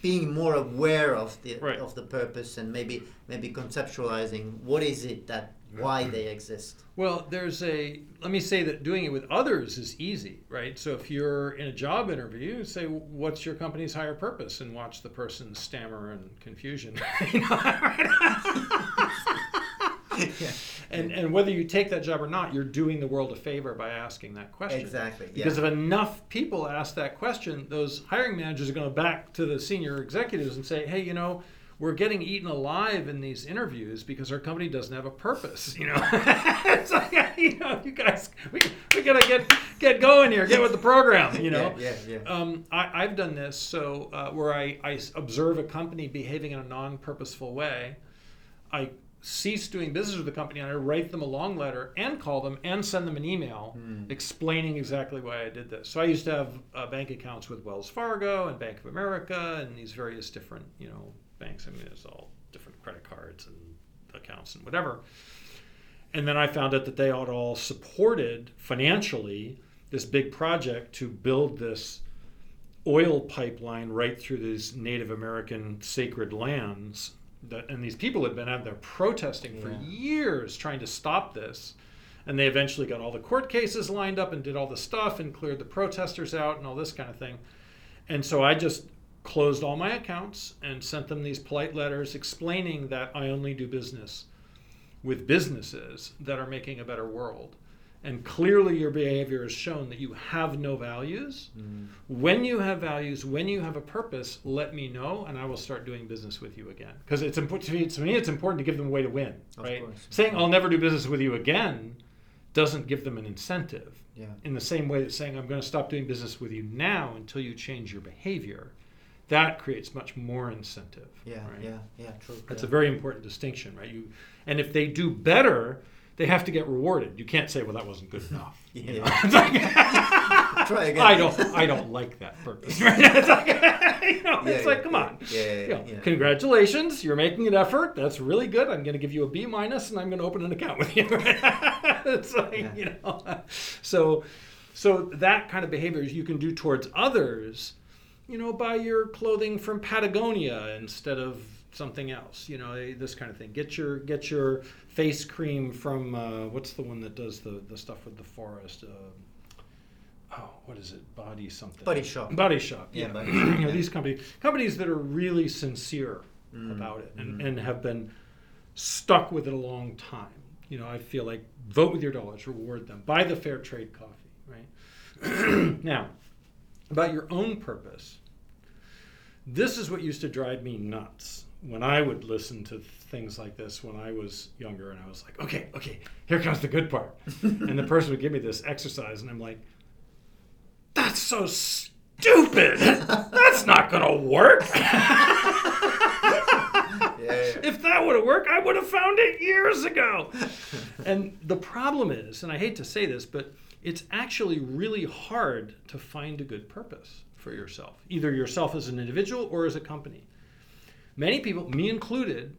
being more aware of the Right. of the purpose and maybe maybe conceptualizing what is it that why they exist Well, there's a, let me say that doing it with others is easy, right? So if you're in a job interview, say, what's your company's higher purpose? And watch the person stammer and confusion. You know, and, and whether you take that job or not, you're doing the world a favor by asking that question. exactly Because if enough people ask that question, those hiring managers are going to back to the senior executives and say, hey, you know, we're getting eaten alive in these interviews because our company doesn't have a purpose. You know, it's like, you know, you guys, we, we gotta get get going here, get with the program. You know, yeah yeah, yeah. um, I, I've done this so uh, where I observe a company behaving in a non-purposeful way, I cease doing business with the company and I write them a long letter and call them and send them an email explaining exactly why I did this. So I used to have uh, bank accounts with Wells Fargo and Bank of America and these various different you know banks. I mean, it's all different credit cards and accounts and whatever. And then I found out that they had all supported financially this big project to build this oil pipeline right through these Native American sacred lands. That, and these people had been out there protesting for Yeah. years trying to stop this. And they eventually got all the court cases lined up and did all the stuff and cleared the protesters out and all this kind of thing. And so I just closed all my accounts and sent them these polite letters explaining that I only do business with businesses that are making a better world. And clearly, your behavior has shown that you have no values. Mm. When you have values, when you have a purpose, let me know, and I will start doing business with you again. Because it's important to me. To me, it's important to give them a way to win. Of right? course. Saying I'll never do business with you again doesn't give them an incentive. yeah In the same way that saying I'm going to stop doing business with you now until you change your behavior, that creates much more incentive. yeah right? yeah yeah true That's yeah. a very important distinction, right? You, and if they do better, they have to get rewarded. You can't say, "Well, that wasn't good enough." you know? Yeah. Like- Try again. I don't. I don't like that purpose. Right? It's like, you know, Yeah, it's like, come yeah. on. Yeah, yeah, You know, yeah. Congratulations, you're making an effort. That's really good. I'm going to give you a B minus, and I'm going to open an account with you. it's like Yeah. you know, so so that kind of behavior you can do towards others. You know, buy your clothing from Patagonia instead of something else. You know, eh, this kind of thing. Get your get your face cream from uh, what's the one that does the the stuff with the forest. Uh, oh, what is it? Body something. Body Shop. Body Shop. Yeah, Yeah. Body you know, these companies companies that are really sincere Mm, about it and, mm. and have been stuck with it a long time. You know, I feel like vote with your dollars, reward them, buy the fair trade coffee, right? now, about your own purpose, this is what used to drive me nuts when I would listen to things like this when I was younger and I was like, okay, okay, here comes the good part. and the person would give me this exercise and I'm like, that's so stupid. That's not going to work. yeah, yeah. if that would have worked, I would have found it years ago. and the problem is, and I hate to say this, but it's actually really hard to find a good purpose for yourself, either yourself as an individual or as a company. Many people, me included,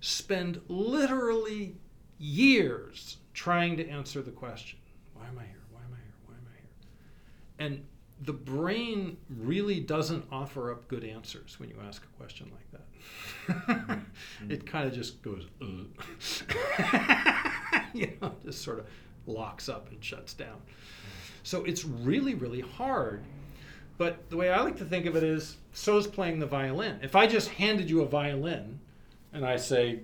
spend literally years trying to answer the question why am I here? Why am I here? Why am I here? And the brain really doesn't offer up good answers when you ask a question like that. it kind of just goes, you know, just sort of locks up and shuts down. So it's really, really hard. But the way I like to think of it is so is playing the violin. If I just handed you a violin and I say,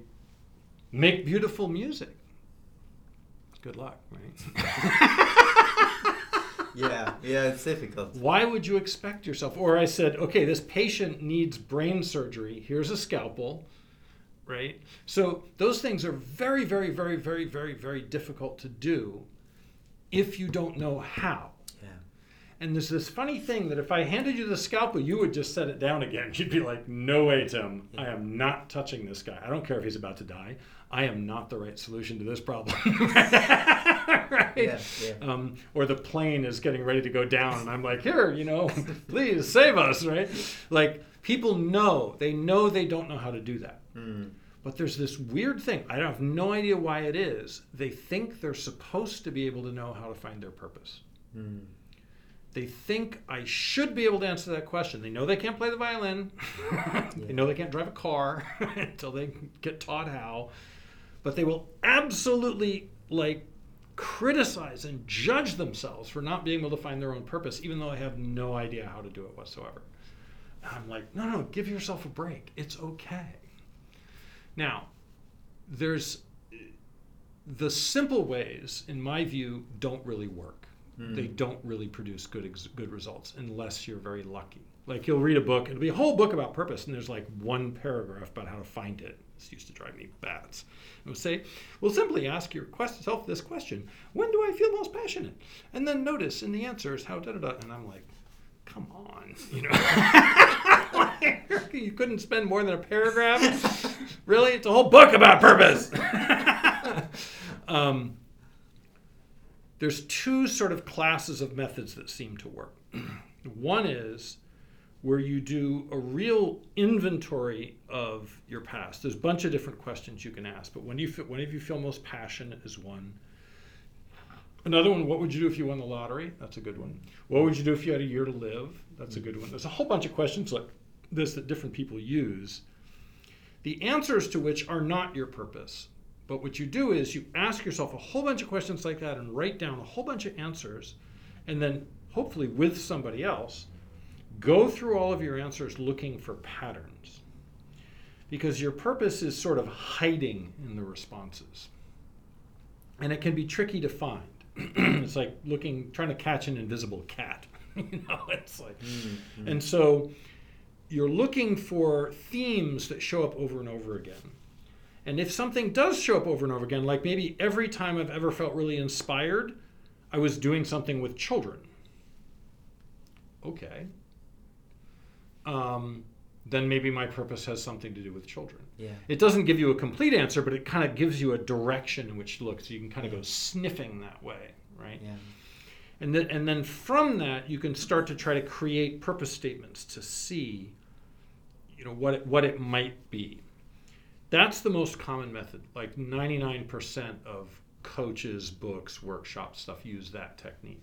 make beautiful music, good luck, right? yeah, yeah, it's difficult. Why would you expect yourself? Or I said, okay, this patient needs brain surgery. Here's a scalpel, right? So those things are very, very, very, very, very, very difficult to do if you don't know how. And there's this funny thing that if I handed you the scalpel, you would just set it down again. You'd be like, no way, Tim. I am not touching this guy. I don't care if he's about to die. I am not the right solution to this problem. right? Yeah, yeah. Um, or the plane is getting ready to go down, and I'm like, here, you know, please save us, right? Like, people know, they know they don't know how to do that. Mm. But there's this weird thing. I have no idea why it is. They think they're supposed to be able to know how to find their purpose. Mm. They think I should be able to answer that question. They know they can't play the violin. They know they can't drive a car until they get taught how. But they will absolutely like criticize and judge themselves for not being able to find their own purpose, even though I have no idea how to do it whatsoever. And I'm like, no, no, give yourself a break. It's okay. Now, there's the simple ways, in my view, don't really work. Mm. They don't really produce good ex- good results unless you're very lucky. Like you'll read a book, it'll be a whole book about purpose, and there's like one paragraph about how to find it. This used to drive me bats. It would say, "Well, simply ask your quest yourself this question: When do I feel most passionate?" And then notice in the answers how da da da. And I'm like, "Come on, you know." you couldn't spend more than a paragraph. really, it's a whole book about purpose. um, there's two sort of classes of methods that seem to work. One is where you do a real inventory of your past. There's a bunch of different questions you can ask, but when you feel, when you feel most passionate is one. Another one, what would you do if you won the lottery? That's a good one. What would you do if you had a year to live? That's a good one. There's a whole bunch of questions like this that different people use. The answers to which are not your purpose. But what you do is you ask yourself a whole bunch of questions like that and write down a whole bunch of answers, and then hopefully with somebody else, go through all of your answers looking for patterns. Because your purpose is sort of hiding in the responses. And it can be tricky to find. it's like looking, trying to catch an invisible cat. you know, it's like, Mm. and so you're looking for themes that show up over and over again. And if something does show up over and over again, like maybe every time I've ever felt really inspired, I was doing something with children. Okay. Um, then maybe my purpose has something to do with children. Yeah. It doesn't give you a complete answer, but it kind of gives you a direction in which to look. So you can kind of go sniffing that way, right? Yeah. And then, and then from that, you can start to try to create purpose statements to see, you know, what it, what it might be. That's the most common method. Like 99% of coaches, books, workshops, stuff use that technique.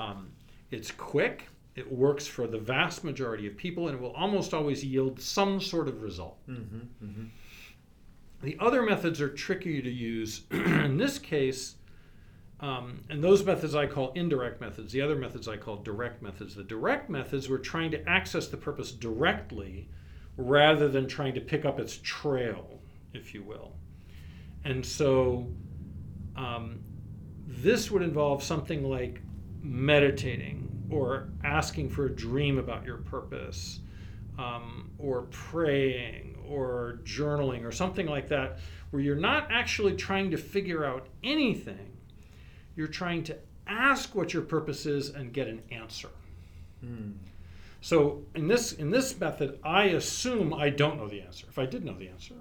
Um, it's quick. It works for the vast majority of people, and it will almost always yield some sort of result. Mm-hmm. Mm-hmm. The other methods are trickier to use. In this case, um, and those methods I call indirect methods. The other methods I call direct methods. The direct methods we're trying to access the purpose directly rather than trying to pick up its trail, if you will. And so um, this would involve something like meditating or asking for a dream about your purpose um, or praying or journaling or something like that, where you're not actually trying to figure out anything. You're trying to ask what your purpose is and get an answer. Mm. So in this in this method, I assume I don't know the answer. If I did know the answer,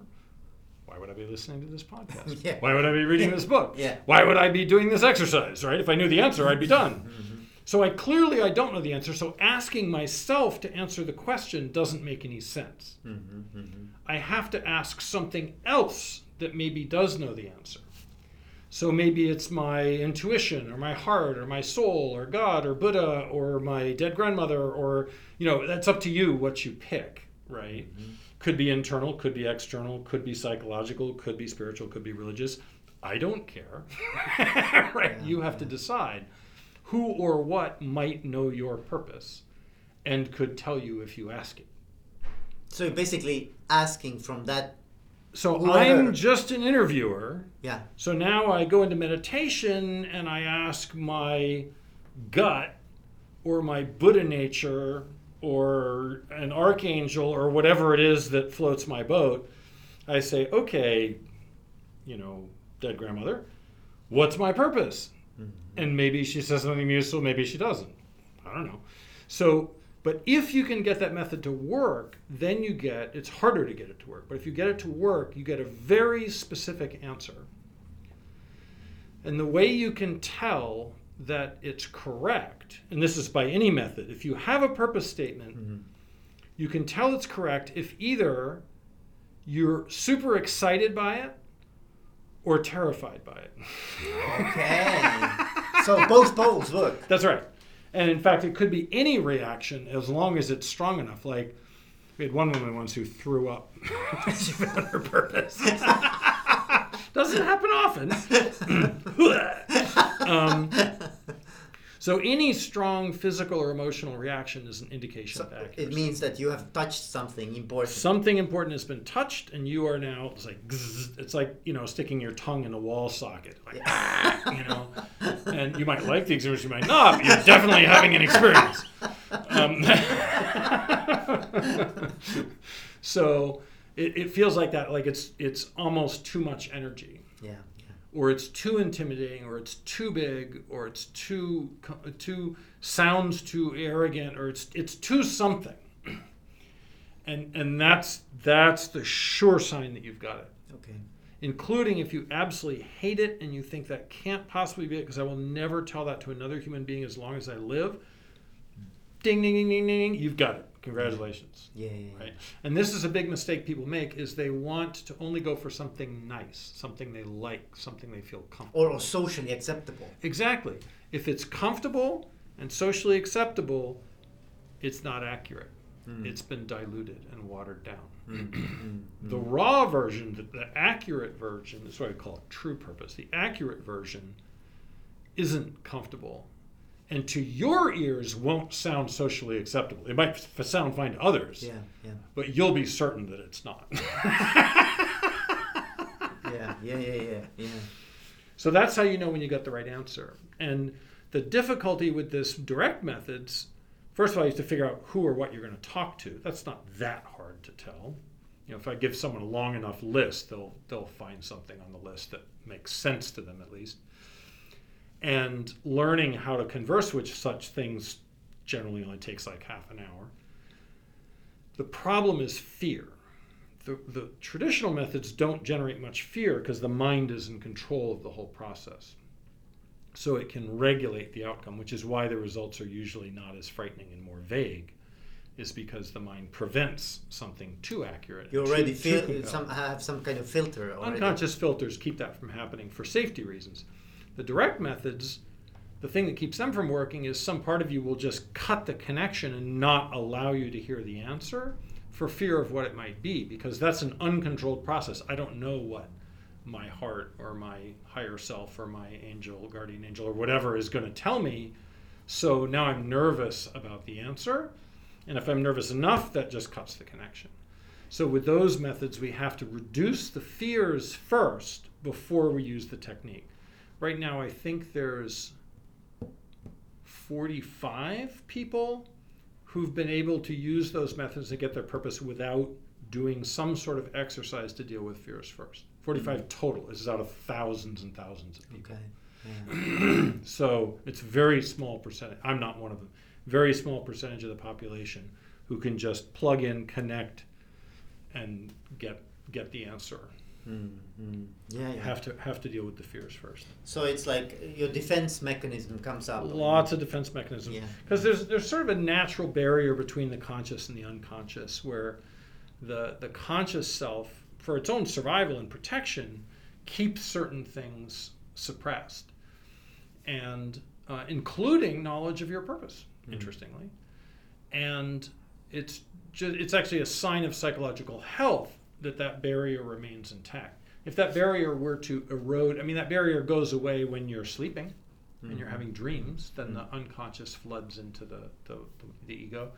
why would I be listening to this podcast? Yeah. Why would I be reading this book? Yeah. Why would I be doing this exercise? Right? If I knew the answer, I'd be done. Mm-hmm. So I clearly I don't know the answer. So asking myself to answer the question doesn't make any sense. Mm-hmm. Mm-hmm. I have to ask something else that maybe does know the answer. So maybe it's my intuition or my heart or my soul or God or Buddha or my dead grandmother or, you know, that's up to you what you pick, right? Mm-hmm. Could be internal, could be external, could be psychological, could be spiritual, could be religious. I don't care. right? Yeah, you have to decide who or what might know your purpose and could tell you if you ask it. So basically, asking from that so Whoever. I'm just an interviewer. Yeah. So now I go into meditation and I ask my gut or my Buddha nature or an archangel or whatever it is that floats my boat. I say, okay, you know, dead grandmother, what's my purpose? And maybe she says something useful, maybe she doesn't. I don't know. So, but if you can get that method to work, then you get, it's harder to get it to work, but if you get it to work, you get a very specific answer. And the way you can tell that it's correct, and this is by any method, if you have a purpose statement, Mhm. you can tell it's correct if either you're super excited by it or terrified by it. Okay. so both poles look. That's right. And in fact, it could be any reaction as long as it's strong enough. Like, we had one woman once who threw up. she found her purpose. Doesn't happen often. um, so, any strong physical or emotional reaction is an indication So of accuracy. it means that you have touched something important. Something important has been touched, and you are now. It's like it's like you know sticking your tongue in a wall socket, like ah, you know. And you might like the experience, you might not. But you're definitely having an experience. Um, so it, it feels like that, like it's it's almost too much energy, yeah. yeah. Or it's too intimidating, or it's too big, or it's too too sounds too arrogant, or it's it's too something. And and that's that's the sure sign that you've got it Okay. including if you absolutely hate it and you think that can't possibly be it because I will never tell that to another human being as long as I live. Ding ding ding ding ding, you've got it. Congratulations. Yeah. yeah, yeah. Right? And this is a big mistake people make is they want to only go for something nice, something they like, something they feel comfortable. Or, or socially acceptable. Exactly. If it's comfortable and socially acceptable, it's not accurate. Mm. It's been diluted and watered down. Mm, mm, The mm. raw version, the, the accurate version, is what I call it true purpose. The accurate version isn't comfortable and to your ears won't sound socially acceptable. It might f- sound fine to others, Yeah. Yeah. but you'll be certain that it's not. Yeah. Yeah. Yeah. Yeah. Yeah. so that's how you know when you got the right answer. And the difficulty with this direct methods, first of all, you have to figure out who or what you're going to talk to. That's not that hard to tell. You know, if I give someone a long enough list, they'll they'll find something on the list that makes sense to them at least. And learning how to converse with such things generally only takes like half an hour. The problem is fear. The, the traditional methods don't generate much fear because the mind is in control of the whole process. So it can regulate the outcome, which is why the results are usually not as frightening and more vague, is because the mind prevents something too accurate. You already too- too feel compelling. some have some kind of filter already. Unconscious filters keep that from happening for safety reasons. The direct methods, the thing that keeps them from working is some part of you will just cut the connection and not allow you to hear the answer for fear of what it might be, because that's an uncontrolled process. I don't know what my heart or my higher self or my angel, guardian angel, or whatever is going to tell me. So now I'm nervous about the answer. And if I'm nervous enough, that just cuts the connection. So with those methods, we have to reduce the fears first before we use the technique. Right now, I think there's 45 people who've been able to use those methods to get their purpose without doing some sort of exercise to deal with fears first. 45 mm-hmm. total. This is out of thousands and thousands of people. Okay. Yeah. so it's very small percentage. I'm not one of them. Very small percentage of the population who can just plug in, connect, and get get the answer. Mm, mm. Yeah. You Yeah. have to have to deal with the fears first. So it's like your defense mechanism comes up. Lots of defense mechanisms Yeah. because there's there's sort of a natural barrier between the conscious and the unconscious where the the conscious self for its own survival and protection keeps certain things suppressed and uh, including knowledge of your purpose Mhm. interestingly and it's ju- it's actually a sign of psychological health that that barrier remains intact if that barrier were to erode i mean that barrier goes away when you're sleeping and you're Mhm. having dreams, then Mhm. the unconscious floods into the, the, the, the ego.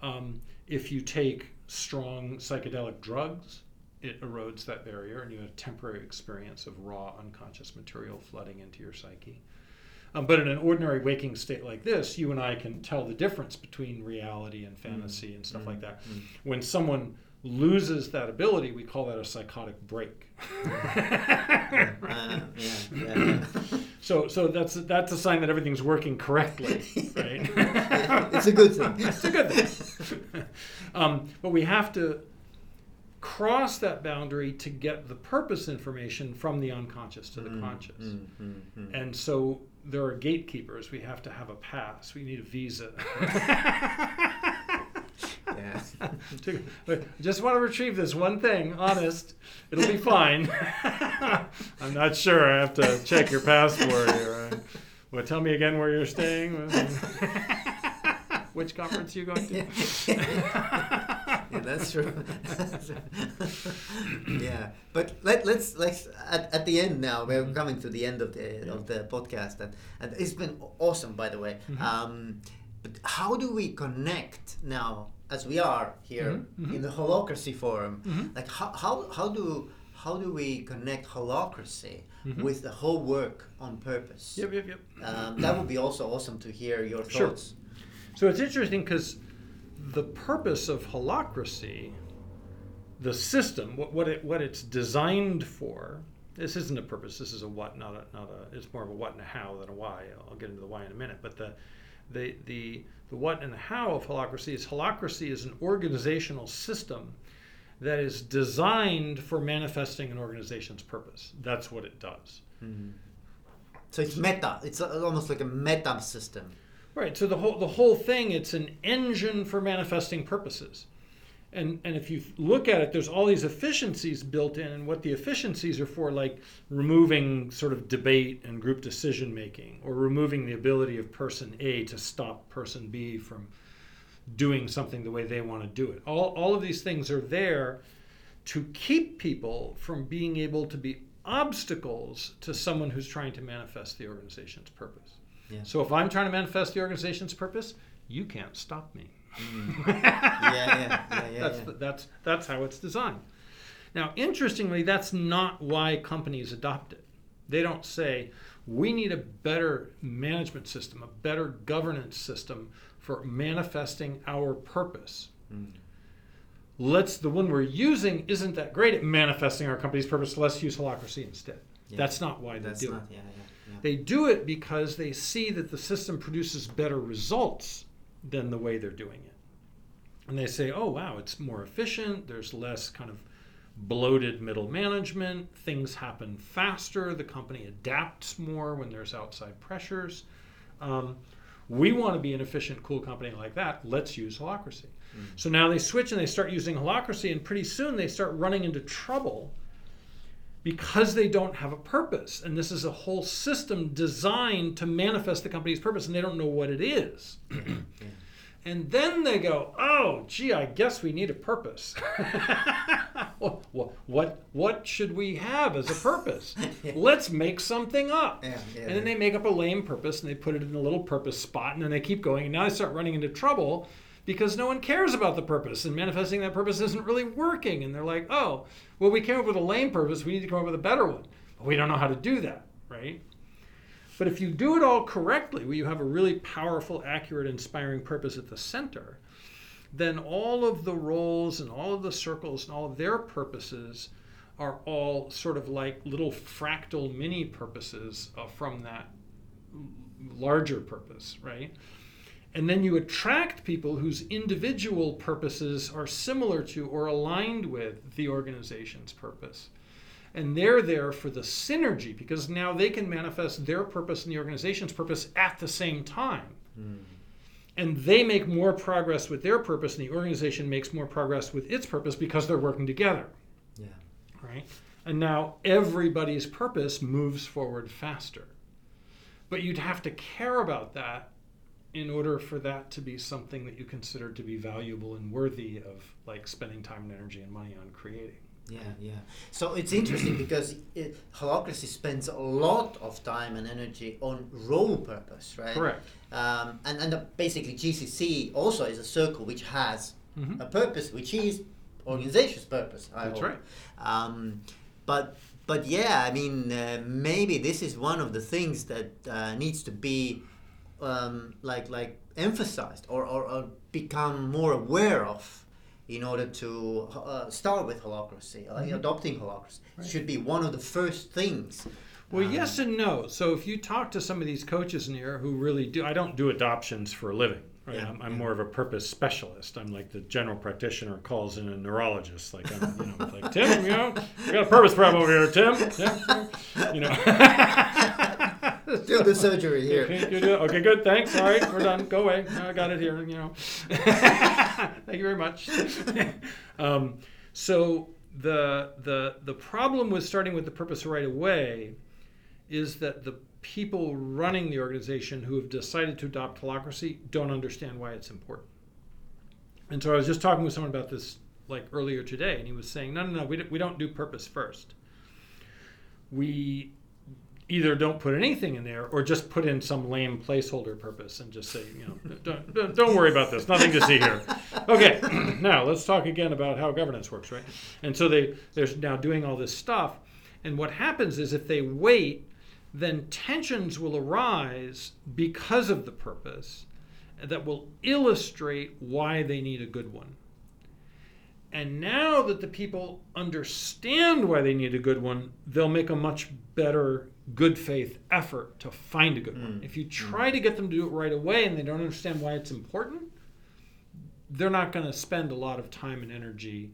Um, if you take strong psychedelic drugs, it erodes that barrier, and you have a temporary experience of raw unconscious material flooding into your psyche. Um, but in an ordinary waking state like this, you and I can tell the difference between reality and fantasy Mm, and stuff mm, like that. mm. When someone loses that ability, we call that a psychotic break. Uh, yeah, yeah. So, so that's that's a sign that everything's working correctly, right? it's a good thing. it's a good thing. um, but we have to cross that boundary to get the purpose information from the unconscious to the Mm, conscious. mm, mm, mm. And so there are gatekeepers. We have to have a pass. We need a visa. Yeah. Just want to retrieve this one thing. Honest, it'll be fine. I'm not sure. I have to check your passport here. Uh, Well, tell me again where you're staying. Which conference are you going to? yeah, that's true. yeah, but let, let's let's at, at the end now. We're Mhm. coming to the end of the of the podcast, and, and it's been awesome, by the way. Mhm. Um, but how do we connect now, as we are here Mhm, mhm. in the Holacracy Forum? Mhm. Like how, how how do how do we connect holacracy Mhm. with the whole work on purpose? Yep, yep, yep. Um, that would be also awesome to hear your thoughts Sure. So it's interesting because the purpose of holacracy the system, what, what it what it's designed for. This isn't a purpose. This is a what, not a not a. It's more of a what and a how than a why. I'll get into the why in a minute. But the the the the what and the how of holacracy is holacracy is an organizational system that is designed for manifesting an organization's purpose. That's what it does. Mm-hmm. So it's meta. It's almost like a meta system. Right. So the whole the whole thing it's an engine for manifesting purposes. And and if you look at it, there's all these efficiencies built in, and what the efficiencies are for, like removing sort of debate and group decision making, or removing the ability of person A to stop person B from doing something the way they want to do it. All all of these things are there to keep people from being able to be obstacles to someone who's trying to manifest the organization's purpose. Yeah. So if I'm trying to manifest the organization's purpose, you can't stop me. Yeah, yeah, yeah, yeah. that's, yeah. That's that's how it's designed. Now, interestingly, that's not why companies adopt it. They don't say we need a better management system, a better governance system for manifesting our purpose. Mm. Let's the one we're using isn't that great at manifesting our company's purpose. Let's use holacracy instead. Yeah. That's not why they That's do not. it. Yeah, yeah, They do it because they see that the system produces better results than the way they're doing it. And they say, oh, wow, it's more efficient. There's less kind of bloated middle management. Things happen faster. The company adapts more when there's outside pressures. Um, we want to be an efficient, cool company like that. Let's use holacracy. Mm. So now they switch and they start using holacracy, and pretty soon they start running into trouble because they don't have a purpose. And this is a whole system designed to manifest the company's purpose, and they don't know what it is. And then they go, oh, gee, I guess we need a purpose. what, what, what should we have as a purpose? Let's make something up. Yeah, yeah, and then yeah. they make up a lame purpose and they put it in a little purpose spot, and then they keep going. And now they start running into trouble because no one cares about the purpose, and manifesting that purpose isn't really working. And they're like, oh, well, we came up with a lame purpose, we need to come up with a better one. But we don't know how to do that, right? But if you do it all correctly, where you have a really powerful, accurate, inspiring purpose at the center, then all of the roles and all of the circles and all of their purposes are all sort of like little fractal mini purposes uh, from that larger purpose, right? And then you attract people whose individual purposes are similar to or aligned with the organization's purpose. And they're there for the synergy because now they can manifest their purpose and the organization's purpose at the same time. Mm. And they make more progress with their purpose, and the organization makes more progress with its purpose because they're working together, Yeah. right? And now everybody's purpose moves forward faster. But you'd have to care about that in order for that to be something that you consider to be valuable and worthy of like spending time and energy and money on creating. Yeah, yeah. So it's interesting because it, holacracy spends a lot of time and energy on role purpose, right? Correct. Um, and and uh, basically GCC also is a circle which has Mhm. a purpose, which is organization's purpose. I That's hope. right. Um, but but yeah, I mean, uh, maybe this is one of the things that uh, needs to be um, like like emphasized or, or, or become more aware of in order to uh, start with holacracy, like adopting holacracy. Right. Should be one of the first things. Well, Um, yes and no. So if you talk to some of these coaches in here who really do, I don't do adoptions for a living. Right? Yeah, I'm, I'm yeah. more of a purpose specialist. I'm like the general practitioner calls in a neurologist. Like I'm, you know, like Tim, you know, we got a purpose problem over here, Tim. Yeah, yeah. you know. Do the surgery here. Okay, you do- okay, good. Thanks. All right, we're done. Go away. I got it here. You know. Thank you very much. um, so the the the problem with starting with the purpose right away is that the people running the organization who have decided to adopt holacracy don't understand why it's important. And so I was just talking with someone about this like earlier today, and he was saying, no, no, no, we, don't- we don't do purpose first. We either don't put anything in there or just put in some lame placeholder purpose and just say, you know, don't, don't, don't worry about this, nothing to see here. Okay, now let's talk again about how governance works, right? And so they, they're now doing all this stuff. And what happens is if they wait, then tensions will arise because of the purpose that will illustrate why they need a good one. And now that the people understand why they need a good one, they'll make a much better good faith effort to find a good one. Mm. If you try to get them to do it right away and they don't understand why it's important, they're not going to spend a lot of time and energy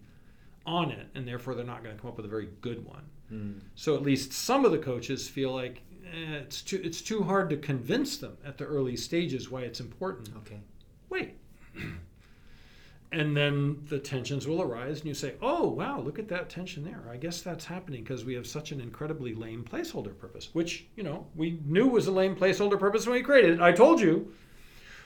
on it, and therefore they're not going to come up with a very good one. Mm. So at least some of the coaches feel like eh, it's too it's too hard to convince them at the early stages why it's important. Okay. Wait. And then the tensions will arise, and you say, "Oh, wow! Look at that tension there. I guess that's happening because we have such an incredibly lame placeholder purpose, which you know we knew was a lame placeholder purpose when we created it. I told you,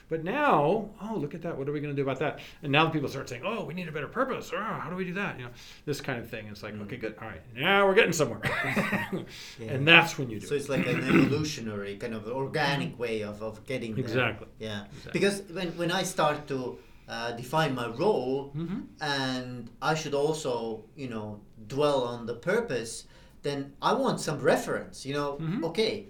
but now, oh, look at that! What are we going to do about that? And now the people start saying, "Oh, we need a better purpose. Oh, how do we do that? You know, this kind of thing. It's like, Mm. okay, good. All right, now we're getting somewhere, Yeah. and that's when you do So it. it's like an evolutionary kind of organic way of, of getting there. Exactly. Yeah. Exactly. Because when, when I start to uh, define my role hmm and I should also, you know, dwell on the purpose, then I want some reference, you know, Mhm. okay.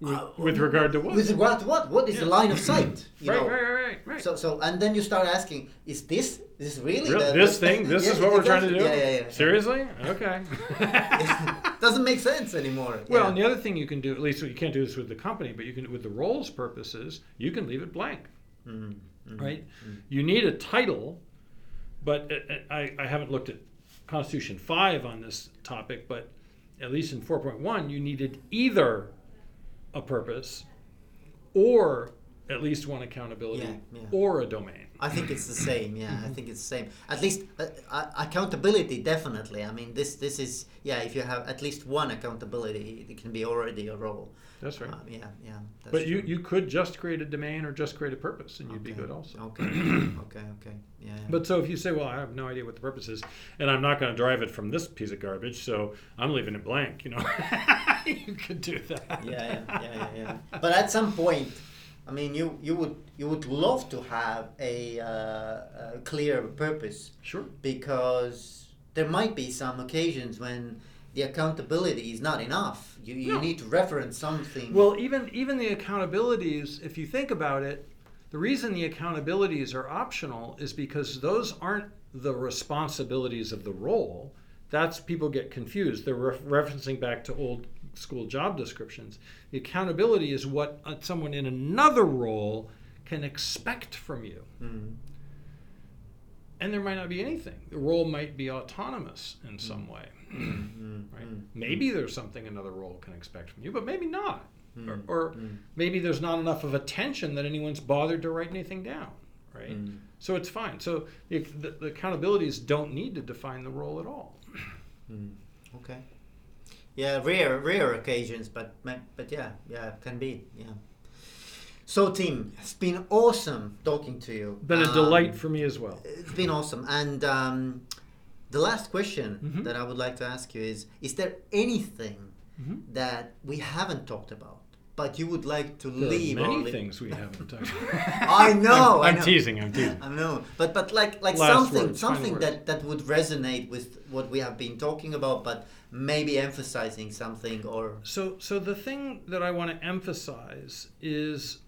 With, uh, with regard to what? With regard to what? What is the line of sight? You right, know? right, right, right, right. So, so, and then you start asking, is this, is this really Real- the, this the- thing, this Yeah, is what we're trying to do. Yeah, yeah, yeah. Seriously? Okay. Doesn't make sense anymore. well, yeah. and the other thing you can do, at least you can't do this with the company, but you can with the roles purposes, you can leave it blank, Mhm, mhm, right? mhm. You need a title, but uh, uh, I, I haven't looked at Constitution five on this topic, but at least in four point one, you needed either a purpose, or at least one accountability, Yeah, yeah. or a domain. I think it's the same. Yeah, I think it's the same. At least uh, uh, accountability, definitely. I mean, this this is yeah. If you have at least one accountability, it can be already a role. That's right. Um, yeah, yeah. That's but you, true. you could just create a domain or just create a purpose, and you'd be good also. Okay, okay, okay. Yeah. yeah. But so if you say, well, I have no idea what the purpose is, and I'm not going to drive it from this piece of garbage, so I'm leaving it blank, you know, you could do that. yeah, yeah, yeah, yeah, yeah. But at some point, I mean, you you would you would love to have a, uh, a clear purpose Sure. because there might be some occasions when the accountability is not enough. You you No. need to reference something. Well, even even the accountabilities, if you think about it, the reason the accountabilities are optional is because those aren't the responsibilities of the role. That's people get confused. They're ref- referencing back to old school job descriptions. The accountability is what uh, someone in another role can expect from you. Mm. And there might not be anything. The role might be autonomous in some way. Mm, Right? mm, Maybe there's something another role can expect from you, but maybe not. Or, or maybe there's not enough of attention that anyone's bothered to write anything down. Right? So it's fine. So the, the, the accountabilities don't need to define the role at all. Okay. Yeah, rare, rare occasions, but but yeah, yeah, can be. Yeah. So, Tim, it's been awesome talking to you. Been a Um, delight for me as well. It's been awesome. And um, the last question Mhm. that I would like to ask you is: Is there anything Mhm. that we haven't talked about but you would like to There leave. are many li- things we haven't touched. I know. I I'm, know. teasing. I'm teasing. I know, but but like like Last something words, something that that would resonate with what we have been talking about, but maybe emphasizing something or So, so the thing that I want to emphasize is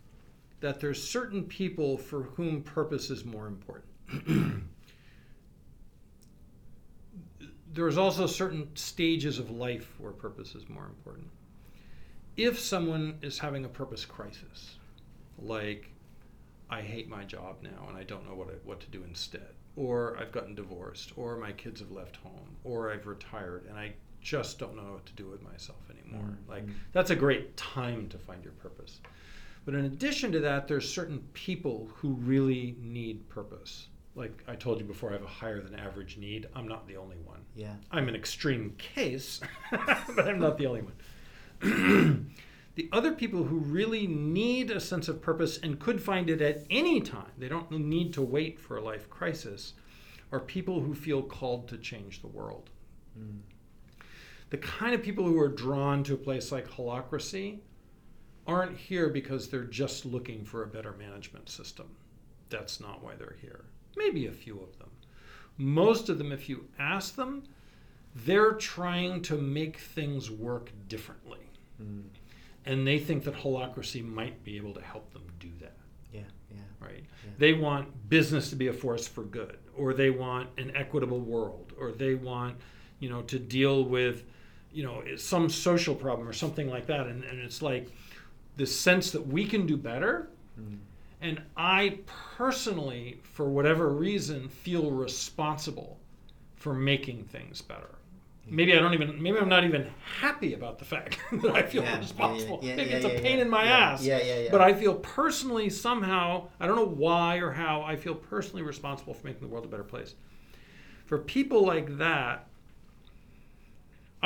that there's certain people for whom purpose is more important. there's also certain stages of life where purpose is more important. If someone is having a purpose crisis, like I hate my job now and I don't know what I, what to do instead, or I've gotten divorced, or my kids have left home, or I've retired and I just don't know what to do with myself anymore. Mm, Like that's a great time to find your purpose. But in addition to that, there's certain people who really need purpose. Like I told you before, I have a higher than average need. I'm not the only one. yeah. I'm an extreme case, but I'm not the only one. the other people who really need a sense of purpose and could find it at any time, they don't need to wait for a life crisis, are people who feel called to change the world. Mm. The kind of people who are drawn to a place like Holacracy aren't here because they're just looking for a better management system. That's not why they're here. Maybe a few of them. Most of them, if you ask them, they're trying to make things work differently. Mm. And they think that Holacracy might be able to help them do that, Yeah, yeah. right? Yeah. They want business to be a force for good, or they want an equitable world, or they want, you know, to deal with, you know, some social problem or something like that. And, and it's like the sense that we can do better Mm. and I personally, for whatever reason, feel responsible for making things better. Maybe I don't even, maybe I'm not even happy about the fact that I feel Yeah, responsible. yeah, yeah, maybe it's a pain in my ass. yeah, yeah, yeah. But I feel personally somehow, I don't know why or how, I feel personally responsible for making the world a better place. For people like that,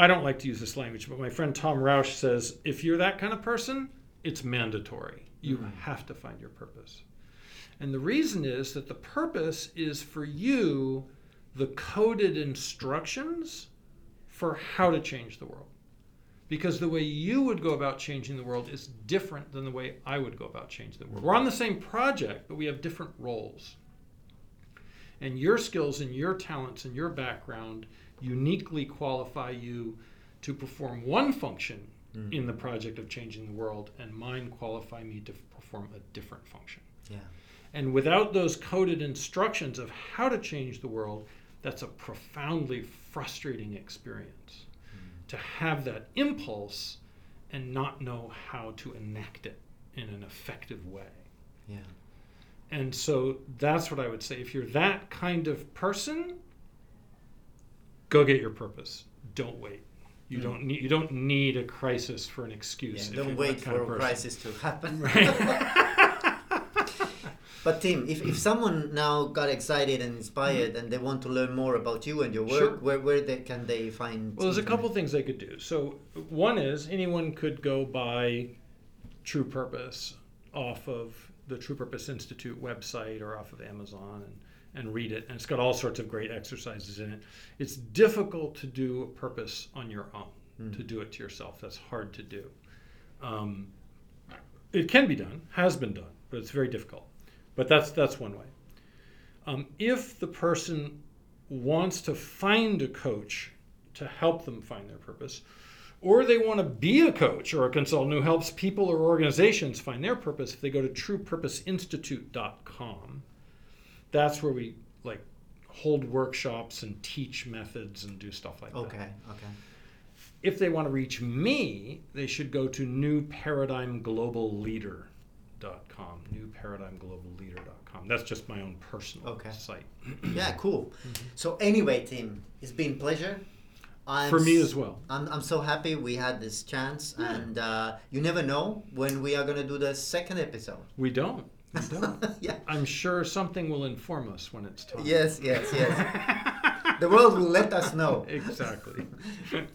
I don't like to use this language, but my friend Tom Rausch says if you're that kind of person, it's mandatory. You Mhm. have to find your purpose. And the reason is that the purpose is for you the coded instructions for how to change the world. Because the way you would go about changing the world is different than the way I would go about changing the world. We're on the same project, but we have different roles. And your skills and your talents and your background uniquely qualify you to perform one function Mm. in the project of changing the world, and mine qualify me to perform a different function. Yeah. And without those coded instructions of how to change the world, that's a profoundly frustrating experience. To have that impulse and not know how to enact it in an effective way. Yeah. And so that's what I would say. If you're that kind of person, go get your purpose. Don't wait. You Mm. don't need you don't need a crisis for an excuse. Yeah, don't wait for a crisis to happen. Right. But Tim, if, if someone now got excited and inspired and they want to learn more about you and your work, Sure. where, where they, can they find? Well, there's a couple things they could do. So, one is anyone could go buy True Purpose off of the True Purpose Institute website or off of Amazon and, and read it. And it's got all sorts of great exercises in it. It's difficult to do a purpose on your own, Mm. to do it to yourself. That's hard to do. Um, it can be done, has been done, but it's very difficult. But that's that's one way. Um, if the person wants to find a coach to help them find their purpose, or they want to be a coach or a consultant who helps people or organizations find their purpose, if they go to truepurposeinstitute.com, that's where we like hold workshops and teach methods and do stuff like that. Okay, okay. If they want to reach me, they should go to newparadigmgloballeader.com. Newparadigmgloballeader.com. That's just my own personal Okay. site. Yeah, cool. So anyway, Tim, it's been pleasure. I'm For me as well. I'm, I'm so happy we had this chance, Yeah. and uh, you never know when we are gonna do the second episode. We don't. We don't. yeah. I'm sure something will inform us when it's time. Yes, yes, yes. the world will let us know. exactly.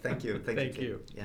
Thank you. Thank, Thank you. you. Yeah.